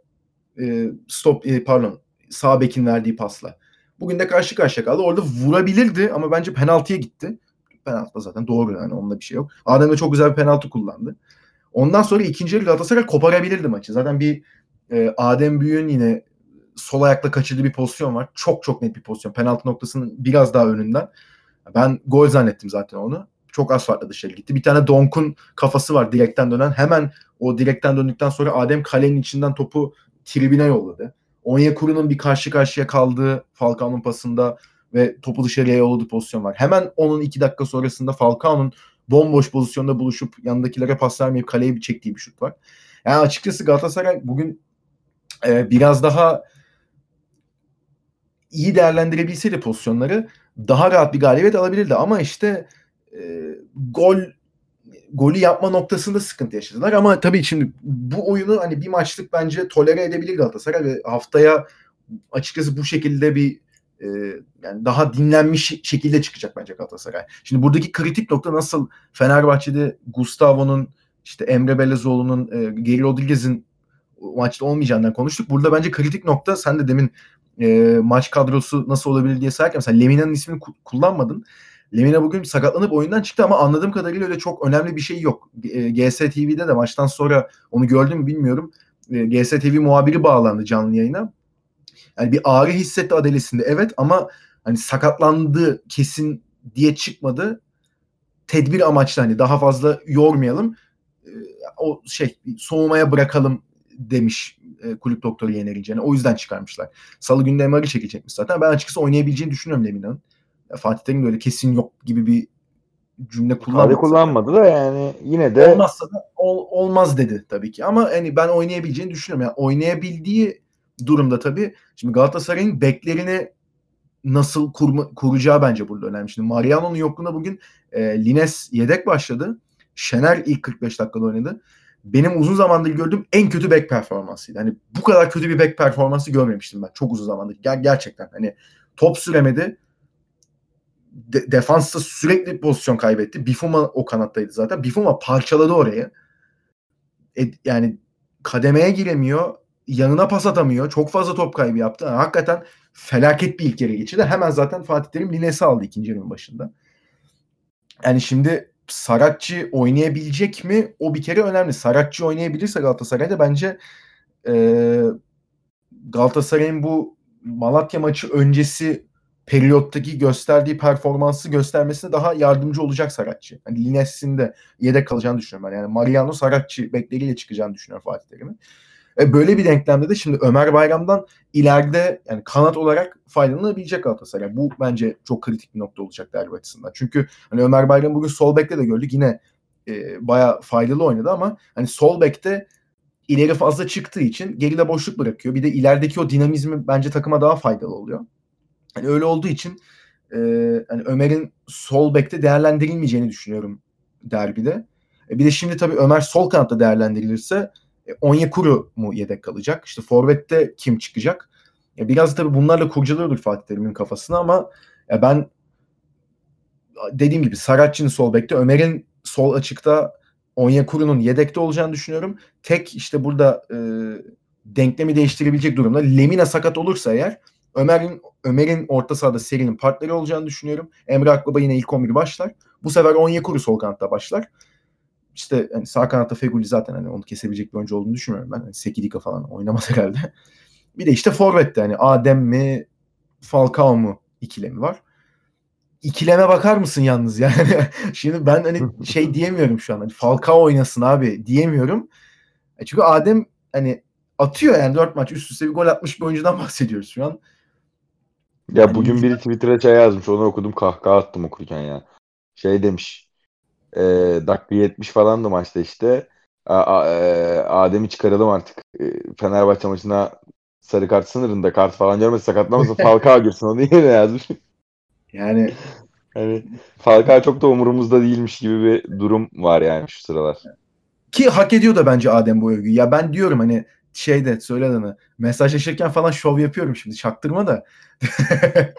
E, stop e, pardon sağ bekin verdiği pasla. Bugün de karşı karşıya kaldı. Orada vurabilirdi ama bence penaltıya gitti. Penaltı zaten doğru yani onda bir şey yok. Adem de çok güzel bir penaltı kullandı. Ondan sonra ikinci yarı Galatasaray koparabilirdi maçı. Zaten bir e, Adem Büyük'ün yine sol ayakla kaçırdığı bir pozisyon var. Çok çok net bir pozisyon. Penaltı noktasının biraz daha önünden. Ben gol zannettim zaten onu. Çok az farklı dışarı gitti. Bir tane Donk'un kafası var direkten dönen. Hemen o direkten döndükten sonra Adem kalenin içinden topu tribüne yolladı. Onyekuru'nun bir karşı karşıya kaldığı Falcao'nun pasında ve topu dışarıya yolladığı pozisyon var. Hemen onun iki dakika sonrasında Falcao'nun bomboş pozisyonda buluşup yanındakilere pas vermeyip kaleye bir çektiği bir şut var. Yani açıkçası Galatasaray bugün e, biraz daha iyi değerlendirebilseydi pozisyonları daha rahat bir galibiyet alabilirdi ama işte e, gol golü yapma noktasında sıkıntı yaşadılar ama tabii şimdi bu oyunu hani bir maçlık bence tolere edebilir Galatasaray ve haftaya açıkçası bu şekilde bir e, yani daha dinlenmiş şekilde çıkacak bence Galatasaray. Şimdi buradaki kritik nokta nasıl Fenerbahçe'de Gustavo'nun işte Emre Belezoğlu'nun e, Geri Rodriguez'in maçta olmayacağından konuştuk. Burada bence kritik nokta sen de demin e, maç kadrosu nasıl olabilir diye sayarken mesela Lemina'nın ismini kullanmadın. Lemina bugün sakatlanıp oyundan çıktı ama anladığım kadarıyla öyle çok önemli bir şey yok. E, GS TV'de de maçtan sonra onu gördüm mü bilmiyorum. E, GS TV muhabiri bağlandı canlı yayına. Yani bir ağrı hissetti adelesinde evet ama hani sakatlandı kesin diye çıkmadı. Tedbir amaçlı hani daha fazla yormayalım. E, o şey soğumaya bırakalım demiş e, kulüp doktoru İnce'ne. O yüzden çıkarmışlar. Salı günde MR'ı çekecekmiş zaten. Ben açıkçası oynayabileceğini düşünüyorum Lemina'nın. Fatih Terim böyle kesin yok gibi bir cümle kullanmadı. kullanmadı da yani yine de olmazsa da ol, olmaz dedi tabii ki. Ama hani ben oynayabileceğini düşünüyorum. Yani oynayabildiği durumda tabii şimdi Galatasaray'ın beklerini nasıl kurma, kuracağı bence burada önemli. Şimdi Mariano'nun yokluğunda bugün e, Lines yedek başladı. Şener ilk 45 dakikada oynadı. Benim uzun zamandır gördüğüm en kötü back performansıydı. Hani bu kadar kötü bir back performansı görmemiştim ben. Çok uzun zamandır. Ger- gerçekten hani top süremedi. De- defansta sürekli pozisyon kaybetti. Bifuma o kanattaydı zaten. Bifuma parçaladı orayı. E, yani kademeye giremiyor. Yanına pas atamıyor. Çok fazla top kaybı yaptı. Yani hakikaten felaket bir ilk yarı geçirdi. Hemen zaten Fatih Terim Lines'i aldı ikinci yarının başında. Yani şimdi Saratçı oynayabilecek mi? O bir kere önemli. Saratçı oynayabilirse Galatasaray'da bence e, Galatasaray'ın bu Malatya maçı öncesi periyottaki gösterdiği performansı göstermesine daha yardımcı olacak Saratçı. Hani Lines'in de yedek kalacağını düşünüyorum ben. Yani Mariano Saratçı bekleriyle çıkacağını düşünüyorum Fatih Terim'in. E böyle bir denklemde de şimdi Ömer Bayram'dan ileride yani kanat olarak faydalanabilecek Galatasaray. Bu bence çok kritik bir nokta olacak derbi açısından. Çünkü hani Ömer Bayram bugün sol bekte de gördük. Yine e, bayağı faydalı oynadı ama hani sol bekte ileri fazla çıktığı için geride boşluk bırakıyor. Bir de ilerideki o dinamizmi bence takıma daha faydalı oluyor. Hani öyle olduğu için e, hani Ömer'in sol bekte değerlendirilmeyeceğini düşünüyorum derbide. E, bir de şimdi tabii Ömer sol kanatta değerlendirilirse e, Onyekuru mu yedek kalacak? İşte Forvet'te kim çıkacak? Ya biraz tabii bunlarla kurcalıyordur Fatih Terim'in kafasını ama ya ben dediğim gibi Saratçı'nın sol bekte, Ömer'in sol açıkta Onyekuru'nun yedekte olacağını düşünüyorum. Tek işte burada e, denklemi değiştirebilecek durumda Lemina sakat olursa eğer Ömer'in Ömer'in orta sahada serinin partneri olacağını düşünüyorum. Emre Akbaba yine ilk 11 başlar. Bu sefer Onyekuru sol kanatta başlar işte hani sağ kanatta Feguli zaten hani onu kesebilecek bir oyuncu olduğunu düşünmüyorum ben. Hani Sekidika falan oynamaz herhalde. Bir de işte Forvet'te hani Adem mi Falcao mu ikilemi var. İkileme bakar mısın yalnız yani? Şimdi ben hani şey diyemiyorum şu an. Hani Falcao oynasın abi diyemiyorum. E çünkü Adem hani atıyor yani dört maç üst üste bir gol atmış bir oyuncudan bahsediyoruz şu an. Ya yani bugün biri Twitter'a şey yazmış onu okudum kahkaha attım okurken ya. Şey demiş e, dakika 70 falandı maçta işte. A, a, e, Adem'i çıkaralım artık. E, Fenerbahçe maçına sarı kart sınırında kart falan görmesi sakatlamasın Falcao girsin onu yine yazmış. Yani hani Falcao çok da umurumuzda değilmiş gibi bir durum var yani şu sıralar. Ki hak ediyor da bence Adem bu övgüyü. Ya ben diyorum hani şeyde söyle adını mesajlaşırken falan şov yapıyorum şimdi çaktırma da.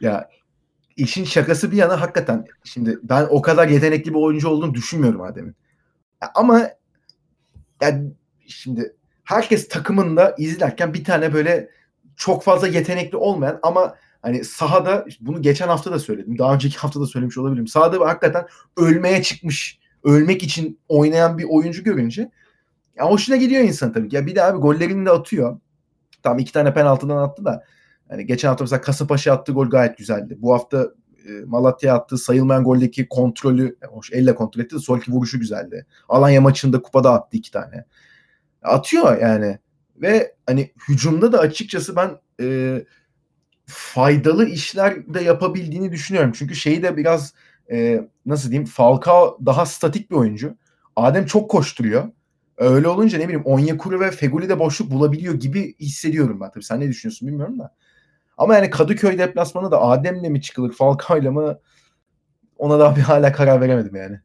ya işin şakası bir yana hakikaten şimdi ben o kadar yetenekli bir oyuncu olduğunu düşünmüyorum Adem'in. Ama yani şimdi herkes takımında izlerken bir tane böyle çok fazla yetenekli olmayan ama hani sahada bunu geçen hafta da söyledim. Daha önceki hafta da söylemiş olabilirim. Sahada hakikaten ölmeye çıkmış, ölmek için oynayan bir oyuncu görünce ya hoşuna gidiyor insan tabii ki. Ya bir de abi gollerini de atıyor. Tam iki tane penaltıdan attı da Hani geçen hafta mesela Kasımpaşa attığı gol gayet güzeldi. Bu hafta e, Malatya attığı sayılmayan goldeki kontrolü hoş elle kontrol etti de sonraki vuruşu güzeldi. Alanya maçında kupada attı iki tane. Atıyor yani. Ve hani hücumda da açıkçası ben e, faydalı işler de yapabildiğini düşünüyorum. Çünkü şeyi de biraz e, nasıl diyeyim Falcao daha statik bir oyuncu. Adem çok koşturuyor. Öyle olunca ne bileyim Onyekuru ve Feguli de boşluk bulabiliyor gibi hissediyorum ben. Tabii sen ne düşünüyorsun bilmiyorum da. Ama yani Kadıköy deplasmanı da Adem'le mi çıkılır Falcao'yla mı ona da bir hala karar veremedim yani.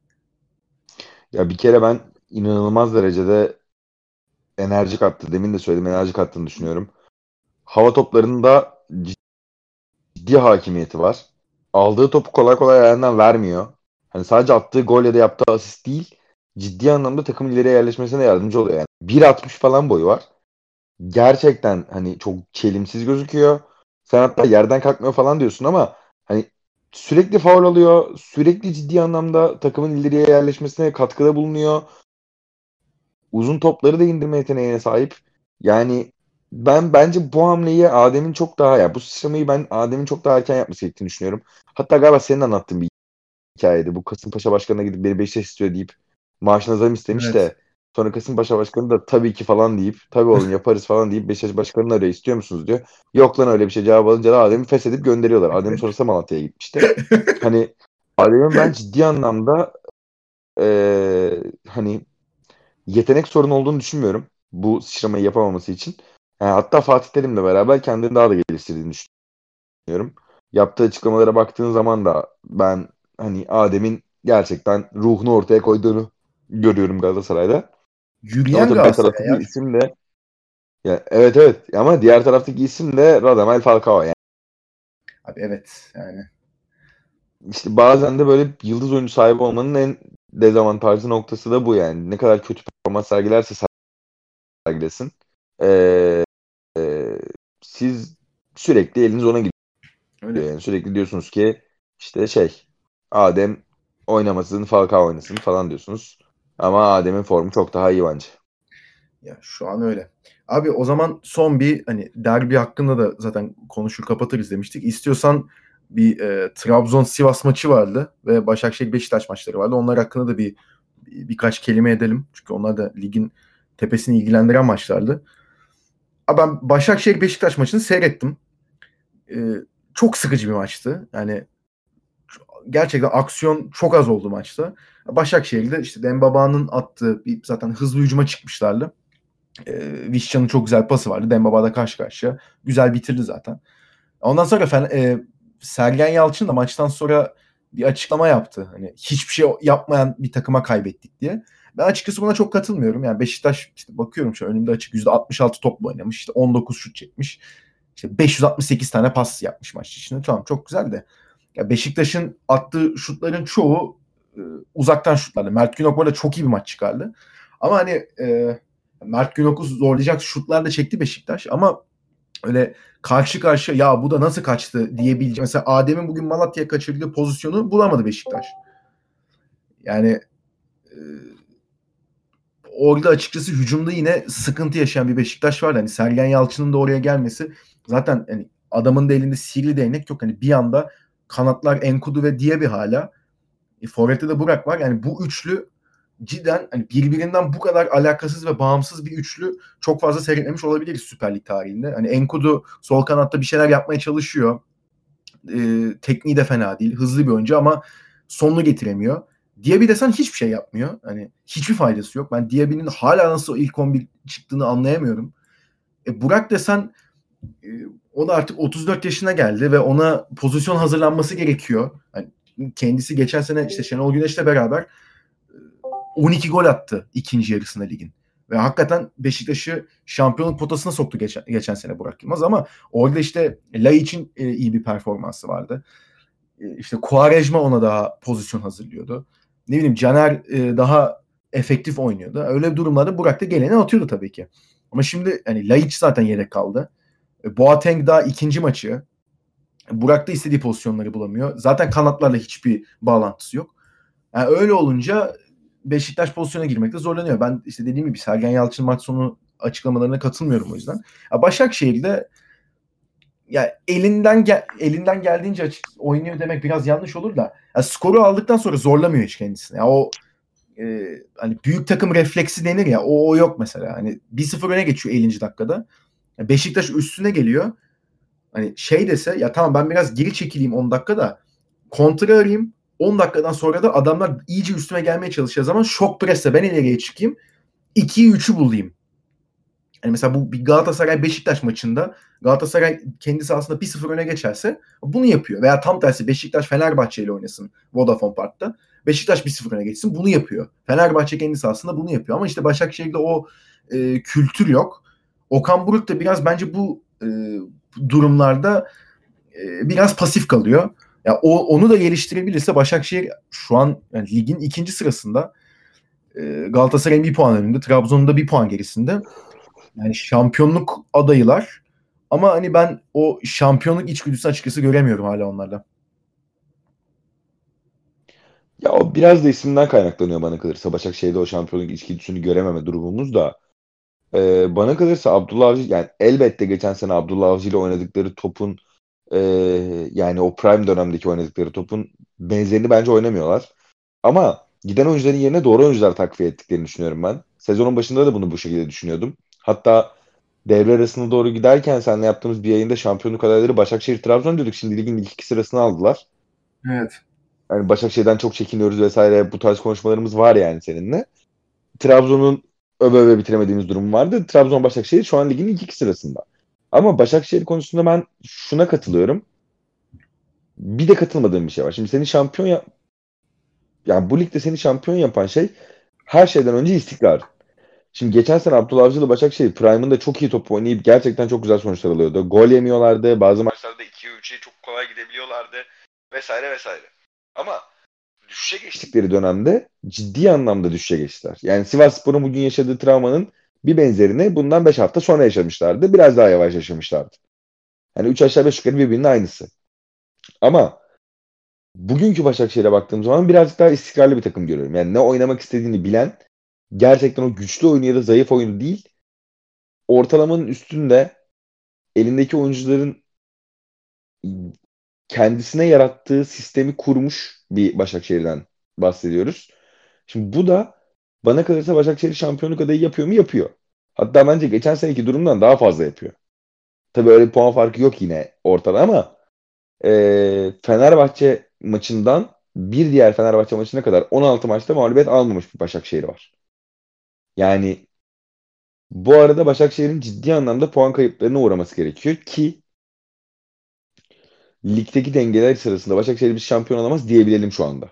Ya bir kere ben inanılmaz derecede enerji kattı. Demin de söyledim enerji kattığını düşünüyorum. Hava toplarında ciddi hakimiyeti var. Aldığı topu kolay kolay ayağından vermiyor. Hani sadece attığı gol ya da yaptığı asist değil, ciddi anlamda takım ileriye yerleşmesine yardımcı oluyor yani. 1.60 falan boyu var. Gerçekten hani çok çelimsiz gözüküyor. Sen hatta yerden kalkmıyor falan diyorsun ama hani sürekli faul alıyor. Sürekli ciddi anlamda takımın ileriye yerleşmesine katkıda bulunuyor. Uzun topları da indirme yeteneğine sahip. Yani ben bence bu hamleyi Adem'in çok daha ya bu sıçramayı ben Adem'in çok daha erken yapması gerektiğini düşünüyorum. Hatta galiba senin anlattığın bir hikayeydi. Bu Kasımpaşa başkanına gidip beni Beşiktaş istiyor deyip maaşına zam istemiş evet. de Sonra Kasımpaşa Başkanı da tabii ki falan deyip tabii oğlum yaparız falan deyip Beşiktaş Başkanı'nı arıyor istiyor musunuz diyor. Yok lan öyle bir şey cevap alınca da Adem'i feshedip gönderiyorlar. Adem sonrası Malatya'ya gitmişti. hani Adem'in ben ciddi anlamda ee, hani yetenek sorunu olduğunu düşünmüyorum. Bu sıçramayı yapamaması için. Yani hatta Fatih Terim'le beraber kendini daha da geliştirdiğini düşünüyorum. Yaptığı açıklamalara baktığın zaman da ben hani Adem'in gerçekten ruhunu ortaya koyduğunu görüyorum Galatasaray'da. Yürüyen Galatasaray ya. isim de ya, evet evet ama diğer taraftaki isim de Radamel Falcao yani. Abi evet yani. İşte bazen de böyle yıldız oyuncu sahibi olmanın en dezavantajlı noktası da bu yani. Ne kadar kötü performans sergilerse sergilesin. Ee, e, siz sürekli eliniz ona gidiyor. Öyle. Yani sürekli diyorsunuz ki işte şey Adem oynamasın Falcao oynasın falan diyorsunuz. Ama Adem'in formu çok daha iyi bence. Ya şu an öyle. Abi o zaman son bir hani derbi hakkında da zaten konuşur kapatırız demiştik. İstiyorsan bir e, Trabzon Sivas maçı vardı ve Başakşehir Beşiktaş maçları vardı. Onlar hakkında da bir, bir birkaç kelime edelim. Çünkü onlar da ligin tepesini ilgilendiren maçlardı. Abi ben Başakşehir Beşiktaş maçını seyrettim. E, çok sıkıcı bir maçtı. Yani gerçekten aksiyon çok az oldu maçta. Başakşehir'de işte Dembaba'nın attığı bir zaten hızlı hücuma çıkmışlardı. E, Vişcan'ın çok güzel pası vardı. Dembaba da karşı karşıya. Güzel bitirdi zaten. Ondan sonra fen, e, Sergen Yalçın da maçtan sonra bir açıklama yaptı. Hani hiçbir şey yapmayan bir takıma kaybettik diye. Ben açıkçası buna çok katılmıyorum. Yani Beşiktaş işte bakıyorum şu önümde açık %66 topla oynamış. İşte 19 şut çekmiş. İşte 568 tane pas yapmış maç içinde. Tamam çok güzel de. Ya Beşiktaş'ın attığı şutların çoğu e, uzaktan şutlardı. Mert Günok böyle çok iyi bir maç çıkardı. Ama hani e, Mert Günok'u zorlayacak şutlar da çekti Beşiktaş ama öyle karşı karşıya ya bu da nasıl kaçtı diyebileceğim. Mesela Adem'in bugün Malatya'ya kaçırdığı pozisyonu bulamadı Beşiktaş. Yani e, orada açıkçası hücumda yine sıkıntı yaşayan bir Beşiktaş var. Hani Sergen Yalçın'ın da oraya gelmesi zaten hani adamın da elinde sihirli değnek yok. Hani bir anda kanatlar Enkudu ve bir hala. E, Forvet'te de Burak var. Yani bu üçlü cidden hani birbirinden bu kadar alakasız ve bağımsız bir üçlü çok fazla seyretmemiş olabiliriz Süper Lig tarihinde. Hani Enkudu sol kanatta bir şeyler yapmaya çalışıyor. E, tekniği de fena değil. Hızlı bir oyuncu ama sonunu getiremiyor. Diaby desen hiçbir şey yapmıyor. Hani hiçbir faydası yok. Ben Diaby'nin hala nasıl ilk 11 çıktığını anlayamıyorum. E, Burak desen e, o da artık 34 yaşına geldi ve ona pozisyon hazırlanması gerekiyor. Yani kendisi geçen sene işte Şenol Güneş'le beraber 12 gol attı ikinci yarısında ligin. Ve hakikaten Beşiktaş'ı şampiyonluk potasına soktu geçen, geçen sene Burak Yılmaz ama orada işte Lay için e, iyi bir performansı vardı. E, işte Quaresma ona daha pozisyon hazırlıyordu. Ne bileyim Caner e, daha efektif oynuyordu. Öyle durumlarda Burak da geleni atıyordu tabii ki. Ama şimdi hani Laiç zaten yedek kaldı. E, Boateng daha ikinci maçı. Burak da istediği pozisyonları bulamıyor. Zaten kanatlarla hiçbir bağlantısı yok. Yani öyle olunca Beşiktaş pozisyona girmekte zorlanıyor. Ben işte dediğim gibi Sergen Yalçın maç sonu açıklamalarına katılmıyorum o yüzden. Ya Başakşehir'de ya elinden gel, elinden geldiğince açık oynuyor demek biraz yanlış olur da ya skoru aldıktan sonra zorlamıyor hiç kendisini. Ya o e, hani büyük takım refleksi denir ya o, o yok mesela. Hani 1-0 öne geçiyor 50. dakikada. Beşiktaş üstüne geliyor. Hani şey dese ya tamam ben biraz geri çekileyim 10 dakikada kontra arayayım 10 dakikadan sonra da adamlar iyice üstüme gelmeye çalışacağı zaman şok presle ben ileriye çıkayım. 2'yi 3'ü bulayım. Yani mesela bu bir Galatasaray Beşiktaş maçında Galatasaray kendi sahasında 1-0 öne geçerse bunu yapıyor. Veya tam tersi Beşiktaş Fenerbahçe ile oynasın Vodafone Park'ta. Beşiktaş 1-0 öne geçsin bunu yapıyor. Fenerbahçe kendi sahasında bunu yapıyor. Ama işte Başakşehir'de o e, kültür yok. Okan Buruk da biraz bence bu e, durumlarda e, biraz pasif kalıyor. Ya o onu da geliştirebilirse Başakşehir şu an yani ligin ikinci sırasında e, Galatasaray'ın bir puan önünde, Trabzon'un da bir puan gerisinde. Yani şampiyonluk adayılar. Ama hani ben o şampiyonluk içgüdüsü açıkçası göremiyorum hala onlarda. Ya o biraz da isimden kaynaklanıyor bana kalırsa. Başakşehir'de o şampiyonluk içgüdüsünü görememe durumumuz da. Ee, bana kalırsa Abdullah Avcı yani elbette geçen sene Abdullah Avcı ile oynadıkları topun e, yani o prime dönemdeki oynadıkları topun benzerini bence oynamıyorlar. Ama giden oyuncuların yerine doğru oyuncular takviye ettiklerini düşünüyorum ben. Sezonun başında da bunu bu şekilde düşünüyordum. Hatta devre arasına doğru giderken seninle yaptığımız bir yayında şampiyonluk adayları Başakşehir Trabzon diyorduk. Şimdi ligin ilk iki sırasını aldılar. Evet. Yani Başakşehir'den çok çekiniyoruz vesaire bu tarz konuşmalarımız var yani seninle. Trabzon'un öve öve bitiremediğimiz durum vardı. Trabzon Başakşehir şu an ligin ilk iki sırasında. Ama Başakşehir konusunda ben şuna katılıyorum. bir de katılmadığım bir şey var. Şimdi seni şampiyon ya yani bu ligde seni şampiyon yapan şey her şeyden önce istikrar. Şimdi geçen sene Abdullah Avcı'lı Başakşehir Prime'ında çok iyi top oynayıp gerçekten çok güzel sonuçlar alıyordu. Gol yemiyorlardı. Bazı maçlarda 2'ye 3'e çok kolay gidebiliyorlardı. Vesaire vesaire. Ama düşüşe geçtikleri dönemde ciddi anlamda düşüşe geçtiler. Yani Sivas Spor'un bugün yaşadığı travmanın bir benzerini bundan 5 hafta sonra yaşamışlardı. Biraz daha yavaş yaşamışlardı. Yani 3 aşağı 5 yukarı birbirinin aynısı. Ama bugünkü Başakşehir'e baktığım zaman birazcık daha istikrarlı bir takım görüyorum. Yani ne oynamak istediğini bilen, gerçekten o güçlü oyunu ya da zayıf oyunu değil, ortalamanın üstünde elindeki oyuncuların kendisine yarattığı sistemi kurmuş bir Başakşehir'den bahsediyoruz. Şimdi bu da bana kalırsa Başakşehir şampiyonluk adayı yapıyor mu? Yapıyor. Hatta bence geçen seneki durumdan daha fazla yapıyor. Tabii öyle puan farkı yok yine ortada ama e, Fenerbahçe maçından bir diğer Fenerbahçe maçına kadar 16 maçta mağlubiyet almamış bir Başakşehir var. Yani bu arada Başakşehir'in ciddi anlamda puan kayıplarına uğraması gerekiyor ki ligdeki dengeler sırasında Başakşehir bir şampiyon olamaz diyebilelim şu anda.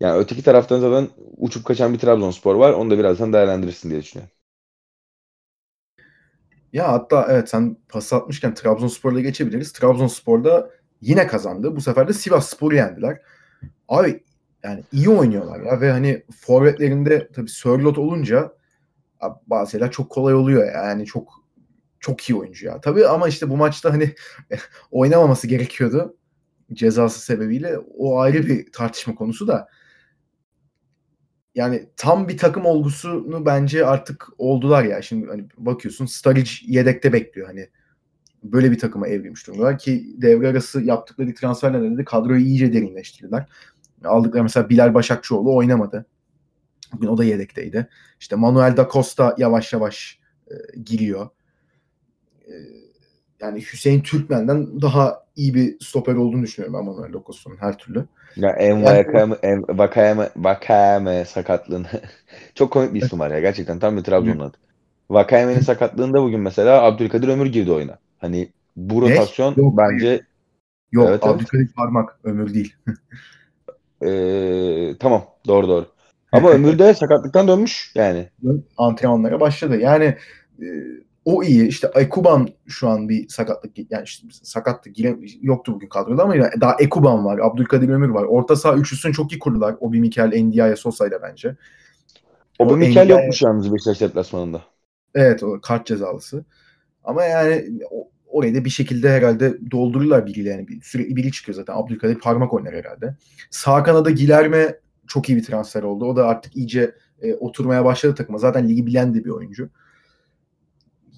Yani öteki taraftan zaten uçup kaçan bir Trabzonspor var. Onu da birazdan değerlendirirsin diye düşünüyorum. Ya hatta evet sen pas atmışken Trabzonspor'la geçebiliriz. Trabzonspor'da yine kazandı. Bu sefer de Sivas Spor'u yendiler. Abi yani iyi oynuyorlar ya ve hani forvetlerinde tabii Sörlot olunca bazı şeyler çok kolay oluyor yani çok çok iyi oyuncu ya. Tabii ama işte bu maçta hani oynamaması gerekiyordu cezası sebebiyle. O ayrı bir tartışma konusu da. Yani tam bir takım olgusunu bence artık oldular ya. Şimdi hani bakıyorsun Staric yedekte bekliyor hani. Böyle bir takıma evrilmiş durumdalar ki devre arası yaptıkları transferlerle de kadroyu iyice derinleştirdiler. Aldıkları mesela Bilal Başakçıoğlu oynamadı. Bugün o da yedekteydi. İşte Manuel da Costa yavaş yavaş e, giriyor. E, yani Hüseyin Türkmen'den daha iyi bir stoper olduğunu düşünüyorum ben Manuel Costa'nın her türlü. Ya en Vakayeme, en Vakayeme, Vakayeme sakatlığını çok komik bir isim var ya gerçekten tam bir Trabzon'un adı. Vakayeme'nin sakatlığında bugün mesela Abdülkadir Ömür girdi oyuna. Hani bu rotasyon Yok, bence Yok evet, Abdülkadir evet. Parmak Ömür değil. ee, tamam doğru doğru. Ama Ömür de sakatlıktan dönmüş yani. Antrenmanlara başladı. Yani e, o iyi. İşte Ekuban şu an bir sakatlık yani işte sakattı gire, yoktu bugün kadroda ama yani daha Ekuban var, Abdülkadir Ömür var. Orta saha üçlüsünü çok iyi kurdular. Obi Mikel, Ndiaye, Sosa ile bence. Obi Mikel yokmuş yalnız Beşiktaş deplasmanında. Evet o kart cezalısı. Ama yani orayı da bir şekilde herhalde doldururlar biriyle yani. Bir, sürekli biri çıkıyor zaten. Abdülkadir parmak oynar herhalde. Sağ kanada Gilerme çok iyi bir transfer oldu. O da artık iyice e, oturmaya başladı takıma. Zaten ligi bilen de bir oyuncu.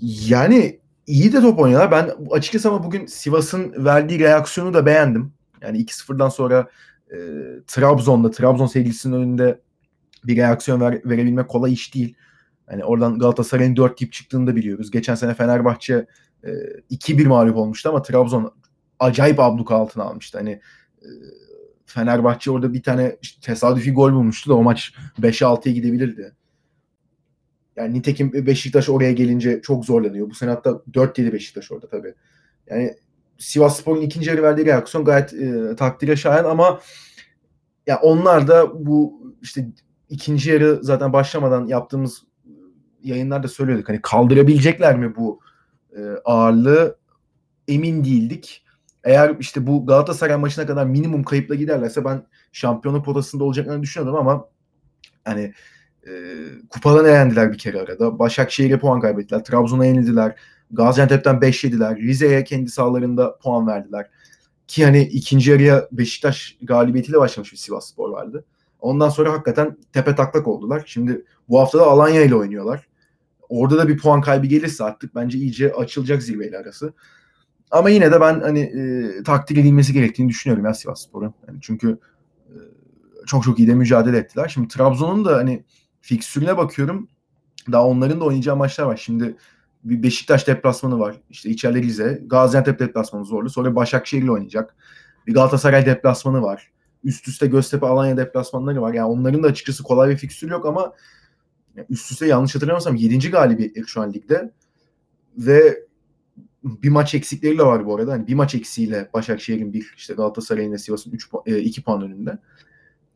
Yani iyi de top oynuyorlar. Ben açıkçası ama bugün Sivas'ın verdiği reaksiyonu da beğendim. Yani 2-0'dan sonra e, Trabzon'da, Trabzon sevgilisinin önünde bir reaksiyon ver, verebilmek kolay iş değil. Yani oradan Galatasaray'ın 4 tip çıktığını da biliyoruz. Geçen sene Fenerbahçe e, 2-1 mağlup olmuştu ama Trabzon acayip abluka altına almıştı. Hani e, Fenerbahçe orada bir tane tesadüfi gol bulmuştu da o maç 5'e 6'ya gidebilirdi. Yani nitekim Beşiktaş oraya gelince çok zorlanıyor. Bu sene hatta 4 7 Beşiktaş orada tabii. Yani Sivas Spor'un ikinci yarı verdiği reaksiyon gayet e, takdire şayan ama ya onlar da bu işte ikinci yarı zaten başlamadan yaptığımız yayınlarda söylüyorduk. Hani kaldırabilecekler mi bu e, ağırlığı emin değildik. Eğer işte bu Galatasaray maçına kadar minimum kayıpla giderlerse ben şampiyonluk potasında olacaklarını düşünüyordum ama hani e, kupadan elendiler bir kere arada. Başakşehir'e puan kaybettiler. Trabzon'a yenildiler. Gaziantep'ten 5 yediler. Rize'ye kendi sahalarında puan verdiler. Ki hani ikinci yarıya Beşiktaş galibiyetiyle başlamış bir Sivas Spor vardı. Ondan sonra hakikaten tepe taklak oldular. Şimdi bu hafta da Alanya ile oynuyorlar. Orada da bir puan kaybı gelirse artık bence iyice açılacak zirveyle arası. Ama yine de ben hani e, takdir edilmesi gerektiğini düşünüyorum ya Sivas Spor'un. Yani çünkü e, çok çok iyi de mücadele ettiler. Şimdi Trabzon'un da hani fikstürüne bakıyorum. Daha onların da oynayacağı maçlar var. Şimdi bir Beşiktaş deplasmanı var. İşte içeride Rize. Gaziantep deplasmanı zorlu. Sonra Başakşehir'le oynayacak. Bir Galatasaray deplasmanı var. Üst üste Göztepe Alanya deplasmanları var. Yani onların da açıkçası kolay bir fikstür yok ama üst üste yanlış hatırlamıyorsam 7. galibiyetleri şu an ligde. Ve bir maç eksikleri de var bu arada. Hani bir maç eksiğiyle Başakşehir'in bir işte Galatasaray'ın ve Sivas'ın 3 2 puan önünde.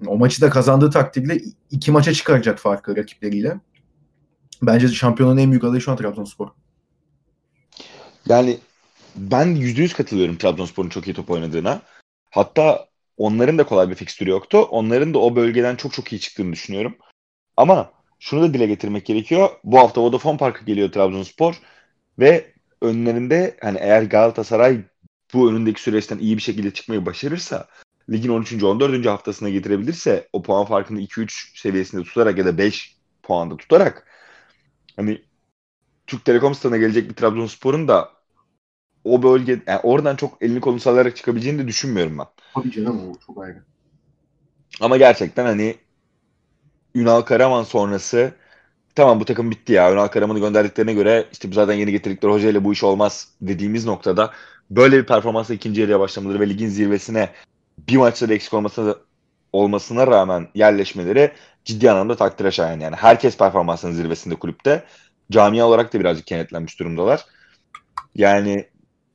O maçı da kazandığı takdirde iki maça çıkaracak farkı rakipleriyle. Bence şampiyonun en büyük adayı şu an Trabzonspor. Yani ben %100 katılıyorum Trabzonspor'un çok iyi top oynadığına. Hatta onların da kolay bir fikstürü yoktu. Onların da o bölgeden çok çok iyi çıktığını düşünüyorum. Ama şunu da dile getirmek gerekiyor. Bu hafta Vodafone Park'a geliyor Trabzonspor ve önlerinde hani eğer Galatasaray bu önündeki süreçten iyi bir şekilde çıkmayı başarırsa ligin 13. 14. haftasına getirebilirse o puan farkını 2-3 seviyesinde tutarak ya da 5 puanda tutarak hani Türk Telekom stadına gelecek bir Trabzonspor'un da o bölge yani oradan çok elini kolunu sallayarak çıkabileceğini de düşünmüyorum ben. Tabii canım o çok ayrı. Ama gerçekten hani Ünal Karaman sonrası tamam bu takım bitti ya. Ünal Karaman'ı gönderdiklerine göre işte zaten yeni getirdikleri hocayla bu iş olmaz dediğimiz noktada böyle bir performansla ikinci yarıya başlamaları ve ligin zirvesine bir maçta da eksik olmasına, olmasına rağmen yerleşmeleri ciddi anlamda takdire şayan. Yani herkes performansının zirvesinde kulüpte. Camia olarak da birazcık kenetlenmiş durumdalar. Yani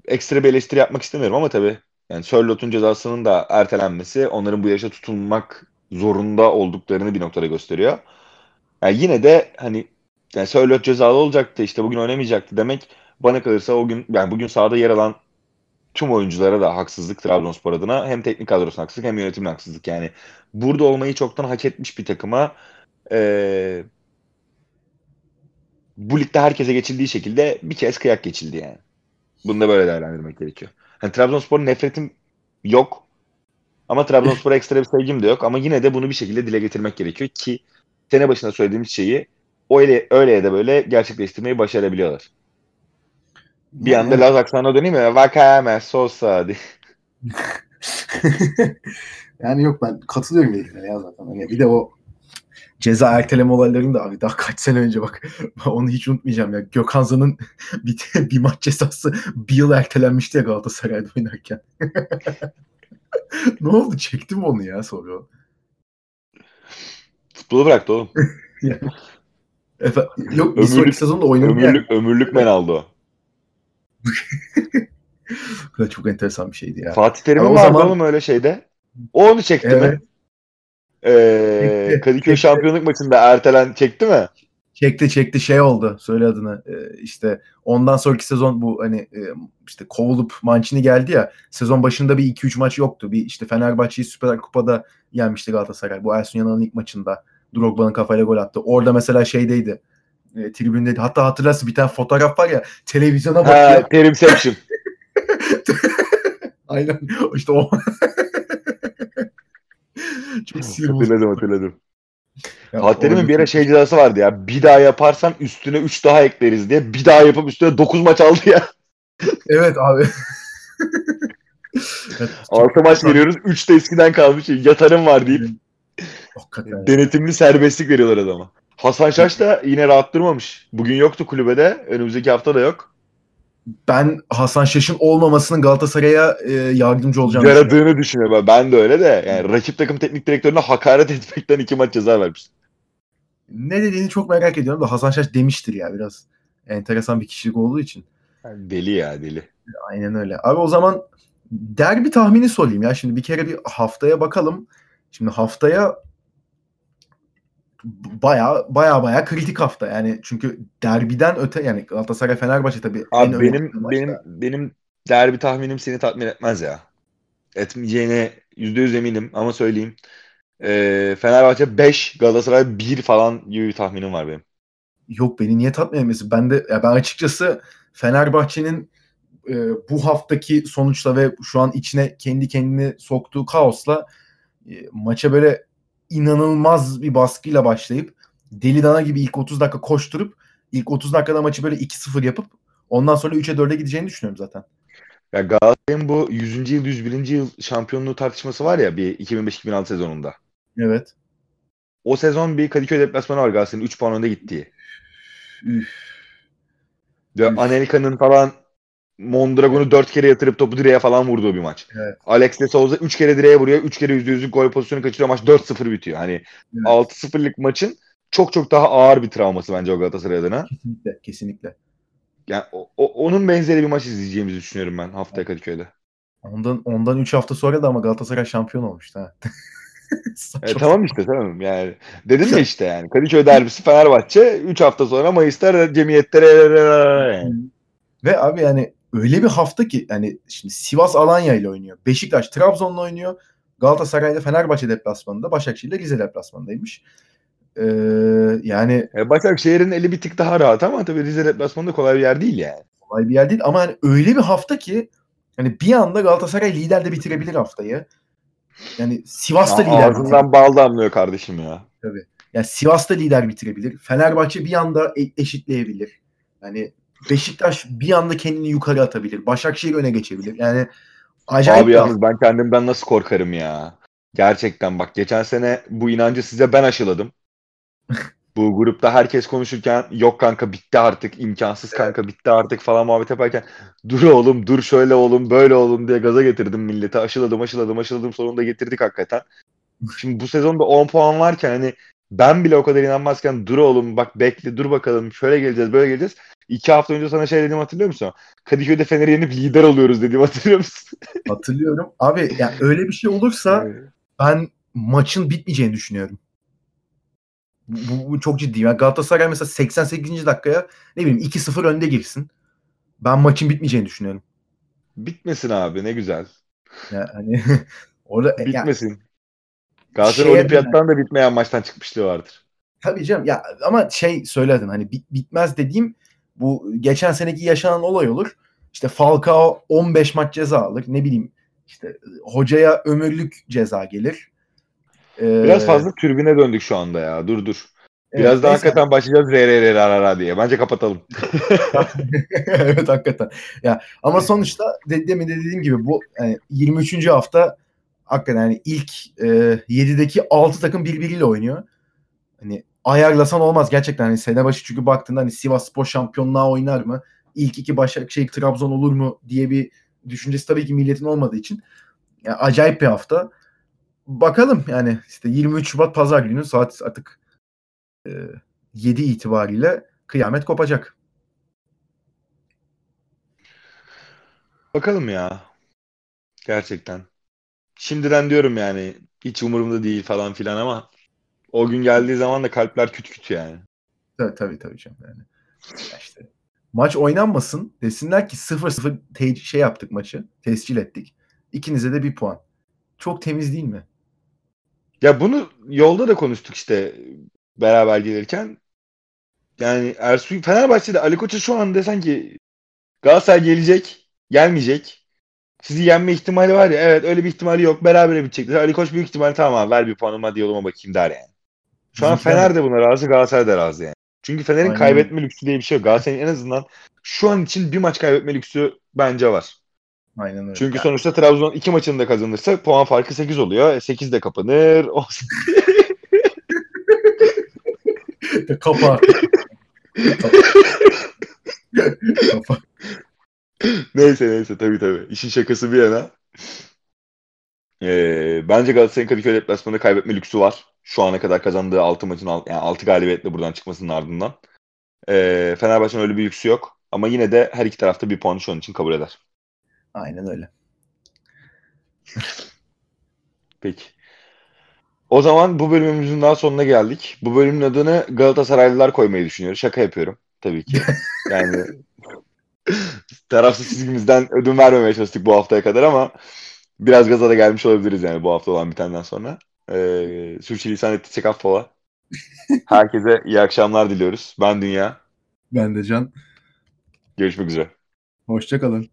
ekstra bir eleştiri yapmak istemiyorum ama tabii yani Sörlot'un cezasının da ertelenmesi onların bu yaşa tutulmak zorunda olduklarını bir noktada gösteriyor. Yani yine de hani yani Sörlot cezalı olacaktı işte bugün oynamayacaktı demek bana kalırsa o gün yani bugün sahada yer alan tüm oyunculara da haksızlık Trabzonspor adına. Hem teknik kadrosuna haksızlık hem yönetimin haksızlık. Yani burada olmayı çoktan hak etmiş bir takıma e, bu ligde herkese geçildiği şekilde bir kez kıyak geçildi yani. Bunu da böyle değerlendirmek gerekiyor. Hani Trabzonspor nefretim yok. Ama Trabzonspor'a ekstra bir sevgim de yok. Ama yine de bunu bir şekilde dile getirmek gerekiyor ki sene başında söylediğimiz şeyi öyle, öyle ya da böyle gerçekleştirmeyi başarabiliyorlar. Bir anda Laz aksanına döneyim mi? Vakame Sosa diye. yani yok ben katılıyorum dediklerine ya zaten. Hani bir de o ceza erteleme olaylarını da abi daha kaç sene önce bak onu hiç unutmayacağım ya. Gökhan Zan'ın bir, bir maç cezası bir yıl ertelenmişti ya Galatasaray'da oynarken. ne oldu? Çektim onu ya sonra. Futbolu bıraktı oğlum. Efe, yok bir sonraki sezonda oynadı. Ömürlük, yani. ömürlük men aldı o. çok enteresan bir şeydi ya. Fatih Terim'in vardı zaman... oğlum öyle şeyde. O onu çekti evet. mi? Ee, Kadıköy şampiyonluk maçında ertelen çekti mi? Çekti çekti şey oldu söyle adını ee, işte ondan sonraki sezon bu hani e, işte kovulup Mancini geldi ya sezon başında bir 2-3 maç yoktu bir işte Fenerbahçe'yi Süper Kupa'da yenmişti Galatasaray bu Ersun Yanal'ın ilk maçında Drogba'nın kafayla gol attı orada mesela şeydeydi e, tribündeydi hatta hatırlarsın bir tane fotoğraf var ya televizyona bakıyor. Ha, Terimception. Aynen işte o Çok sinir Hatırladım hatırladım. Fatih bir ara şey cezası vardı ya. Bir daha yaparsan üstüne 3 daha ekleriz diye. Bir daha yapıp üstüne 9 maç aldı ya. evet abi. evet, 6 maç veriyoruz. 3 de eskiden kalmış. Yatarım var deyip. Hakikaten. Denetimli serbestlik veriyorlar adama. Hasan Şaş da yine rahat durmamış. Bugün yoktu kulübede. Önümüzdeki hafta da yok ben Hasan Şaş'ın olmamasının Galatasaray'a e, yardımcı olacağını Yaradığını düşünüyorum. Ben de öyle de. Yani rakip takım teknik direktörüne hakaret etmekten iki maç ceza vermiş. Ne dediğini çok merak ediyorum da Hasan Şaş demiştir ya biraz. Enteresan bir kişilik olduğu için. Yani deli ya deli. Aynen öyle. Abi o zaman derbi tahmini sorayım ya. Şimdi bir kere bir haftaya bakalım. Şimdi haftaya baya baya baya kritik hafta. Yani çünkü derbiden öte yani Galatasaray Fenerbahçe tabii Abi en benim benim benim derbi tahminim seni tatmin etmez ya. Etmeyeceğine yüz eminim ama söyleyeyim. Ee, Fenerbahçe 5, Galatasaray 1 falan gibi bir tahminim var benim. Yok beni niye tatmin etmesi? Ben de ya ben açıkçası Fenerbahçe'nin e, bu haftaki sonuçla ve şu an içine kendi kendini soktuğu kaosla e, maça böyle inanılmaz bir baskıyla başlayıp deli dana gibi ilk 30 dakika koşturup ilk 30 dakikada maçı böyle 2-0 yapıp ondan sonra 3'e 4'e gideceğini düşünüyorum zaten. Ya Galatasaray'ın bu 100. yıl 101. yıl şampiyonluğu tartışması var ya bir 2005-2006 sezonunda. Evet. O sezon bir Kadıköy deplasmanı var Galatasaray'ın 3 puan önde gittiği. Üf. Anelka'nın falan Mondragon'u dört kere yatırıp topu direğe falan vurduğu bir maç. Evet. Alex de Souza üç kere direğe vuruyor. üç kere yüzde yüzlük gol pozisyonu kaçırıyor. Maç 4-0 bitiyor. Hani evet. 6-0'lık maçın çok çok daha ağır bir travması bence o Galatasaray adına. Kesinlikle. Kesinlikle. yani o, o- onun benzeri bir maç izleyeceğimizi düşünüyorum ben haftaya Kadıköy'de. Ondan ondan 3 hafta sonra da ama Galatasaray şampiyon olmuştu ha. E, tamam işte tamam yani. Dedim ya işte yani Kadıköy derbisi Fenerbahçe 3 hafta sonra Mayıs'ta cemiyetlere yani. Ve abi yani öyle bir hafta ki yani şimdi Sivas Alanya ile oynuyor. Beşiktaş Trabzon'la oynuyor. Galatasaray'da Fenerbahçe deplasmanında, Başakşehir'de Rize deplasmanındaymış. Ee, yani E, Başakşehir'in eli bir tık daha rahat ama tabii Rize deplasmanı da kolay bir yer değil yani. kolay bir yer değil ama hani öyle bir hafta ki hani bir anda Galatasaray lider de bitirebilir haftayı. Yani Sivas'ta Ya, lider ağzından bal damlıyor kardeşim ya. Yani Sivas'ta lider bitirebilir. Fenerbahçe bir anda e- eşitleyebilir. Yani Beşiktaş bir anda kendini yukarı atabilir. Başakşehir öne geçebilir. Yani acayip Abi yalnız ben kendimden nasıl korkarım ya. Gerçekten bak geçen sene bu inancı size ben aşıladım. bu grupta herkes konuşurken yok kanka bitti artık imkansız kanka bitti artık falan muhabbet yaparken dur oğlum dur şöyle oğlum böyle oğlum diye gaza getirdim millete aşıladım aşıladım aşıladım sonunda getirdik hakikaten. Şimdi bu sezonda 10 puan varken hani ben bile o kadar inanmazken dur oğlum bak bekle dur bakalım şöyle geleceğiz böyle geleceğiz. İki hafta önce sana şey dedim hatırlıyor musun? Kadıköy'de Fener'i yenip lider oluyoruz dediğim hatırlıyor musun? Hatırlıyorum. Abi yani öyle bir şey olursa ben maçın bitmeyeceğini düşünüyorum. Bu, bu- çok ciddi. Yani Galatasaray mesela 88. dakikaya ne bileyim 2-0 önde girsin. Ben maçın bitmeyeceğini düşünüyorum. Bitmesin abi ne güzel. Yani hani orada yani, Bitmesin. Galatasaray olimpiyattan da bitmeyen maçtan çıkmışlığı vardır. tabii canım ya ama şey söyledin hani bit- bitmez dediğim bu geçen seneki yaşanan olay olur. İşte Falcao 15 maç ceza alır. Ne bileyim işte hocaya ömürlük ceza gelir. Ee, Biraz fazla türbine döndük şu anda ya. Dur dur. evet, Biraz daha neyse. hakikaten başlayacağız ra diye. Bence kapatalım. evet hakikaten. Ya ama sonuçta de, demin de dediğim gibi bu yani 23. hafta hakikaten yani ilk e, 7'deki 6 takım birbiriyle oynuyor. Hani ayarlasan olmaz gerçekten. Hani sene başı çünkü baktığında hani Sivas Spor şampiyonluğa oynar mı? İlk iki Başakşehir Trabzon olur mu diye bir düşüncesi tabii ki milletin olmadığı için. Yani acayip bir hafta. Bakalım yani işte 23 Şubat pazar günü saat artık e, 7 itibariyle kıyamet kopacak. Bakalım ya. Gerçekten. Şimdiden diyorum yani hiç umurumda değil falan filan ama o gün geldiği zaman da kalpler küt küt yani. Tabii tabii, tabii canım yani. Ya işte maç oynanmasın desinler ki 0-0 te- şey yaptık maçı. Tescil ettik. İkinize de bir puan. Çok temiz değil mi? Ya bunu yolda da konuştuk işte beraber gelirken. Yani Ersun Fenerbahçe'de Ali Koç'a şu an desen ki Galatasaray gelecek, gelmeyecek. Sizi yenme ihtimali var ya. Evet öyle bir ihtimali yok. Berabere bitecekler. Ali Koç büyük ihtimal tamam abi, ver bir puanımı hadi yoluma bakayım der yani. Şu an Fener de buna razı, Galatasaray da razı yani. Çünkü Fener'in Aynen. kaybetme lüksü diye bir şey yok. Galatasaray'ın en azından şu an için bir maç kaybetme lüksü bence var. Aynen öyle. Çünkü Ya, sonuçta Trabzon iki maçını da kazanırsa puan farkı 8 oluyor. 8 de kapanır. O- Kapa. Kapa. neyse neyse tabii tabii. İşin şakası bir yana. Ee, bence Galatasaray'ın Kadıköy deplasmanında kaybetme lüksü var. Şu ana kadar kazandığı 6 maçın alt- yani 6 galibiyetle buradan çıkmasının ardından. Ee, Fenerbahçe'nin öyle bir lüksü yok. Ama yine de her iki tarafta bir puanı şu an için kabul eder. Aynen öyle. Peki. O zaman bu bölümümüzün daha sonuna geldik. Bu bölümün adını Galatasaraylılar koymayı düşünüyoruz. Şaka yapıyorum tabii ki. Yani tarafsız çizgimizden ödün vermemeye çalıştık bu haftaya kadar ama biraz gaza da gelmiş olabiliriz yani bu hafta olan bitenden sonra. Ee, sürçülisan ettiysek affola. Herkese iyi akşamlar diliyoruz. Ben Dünya. Ben de Can. Görüşmek üzere. Hoşçakalın.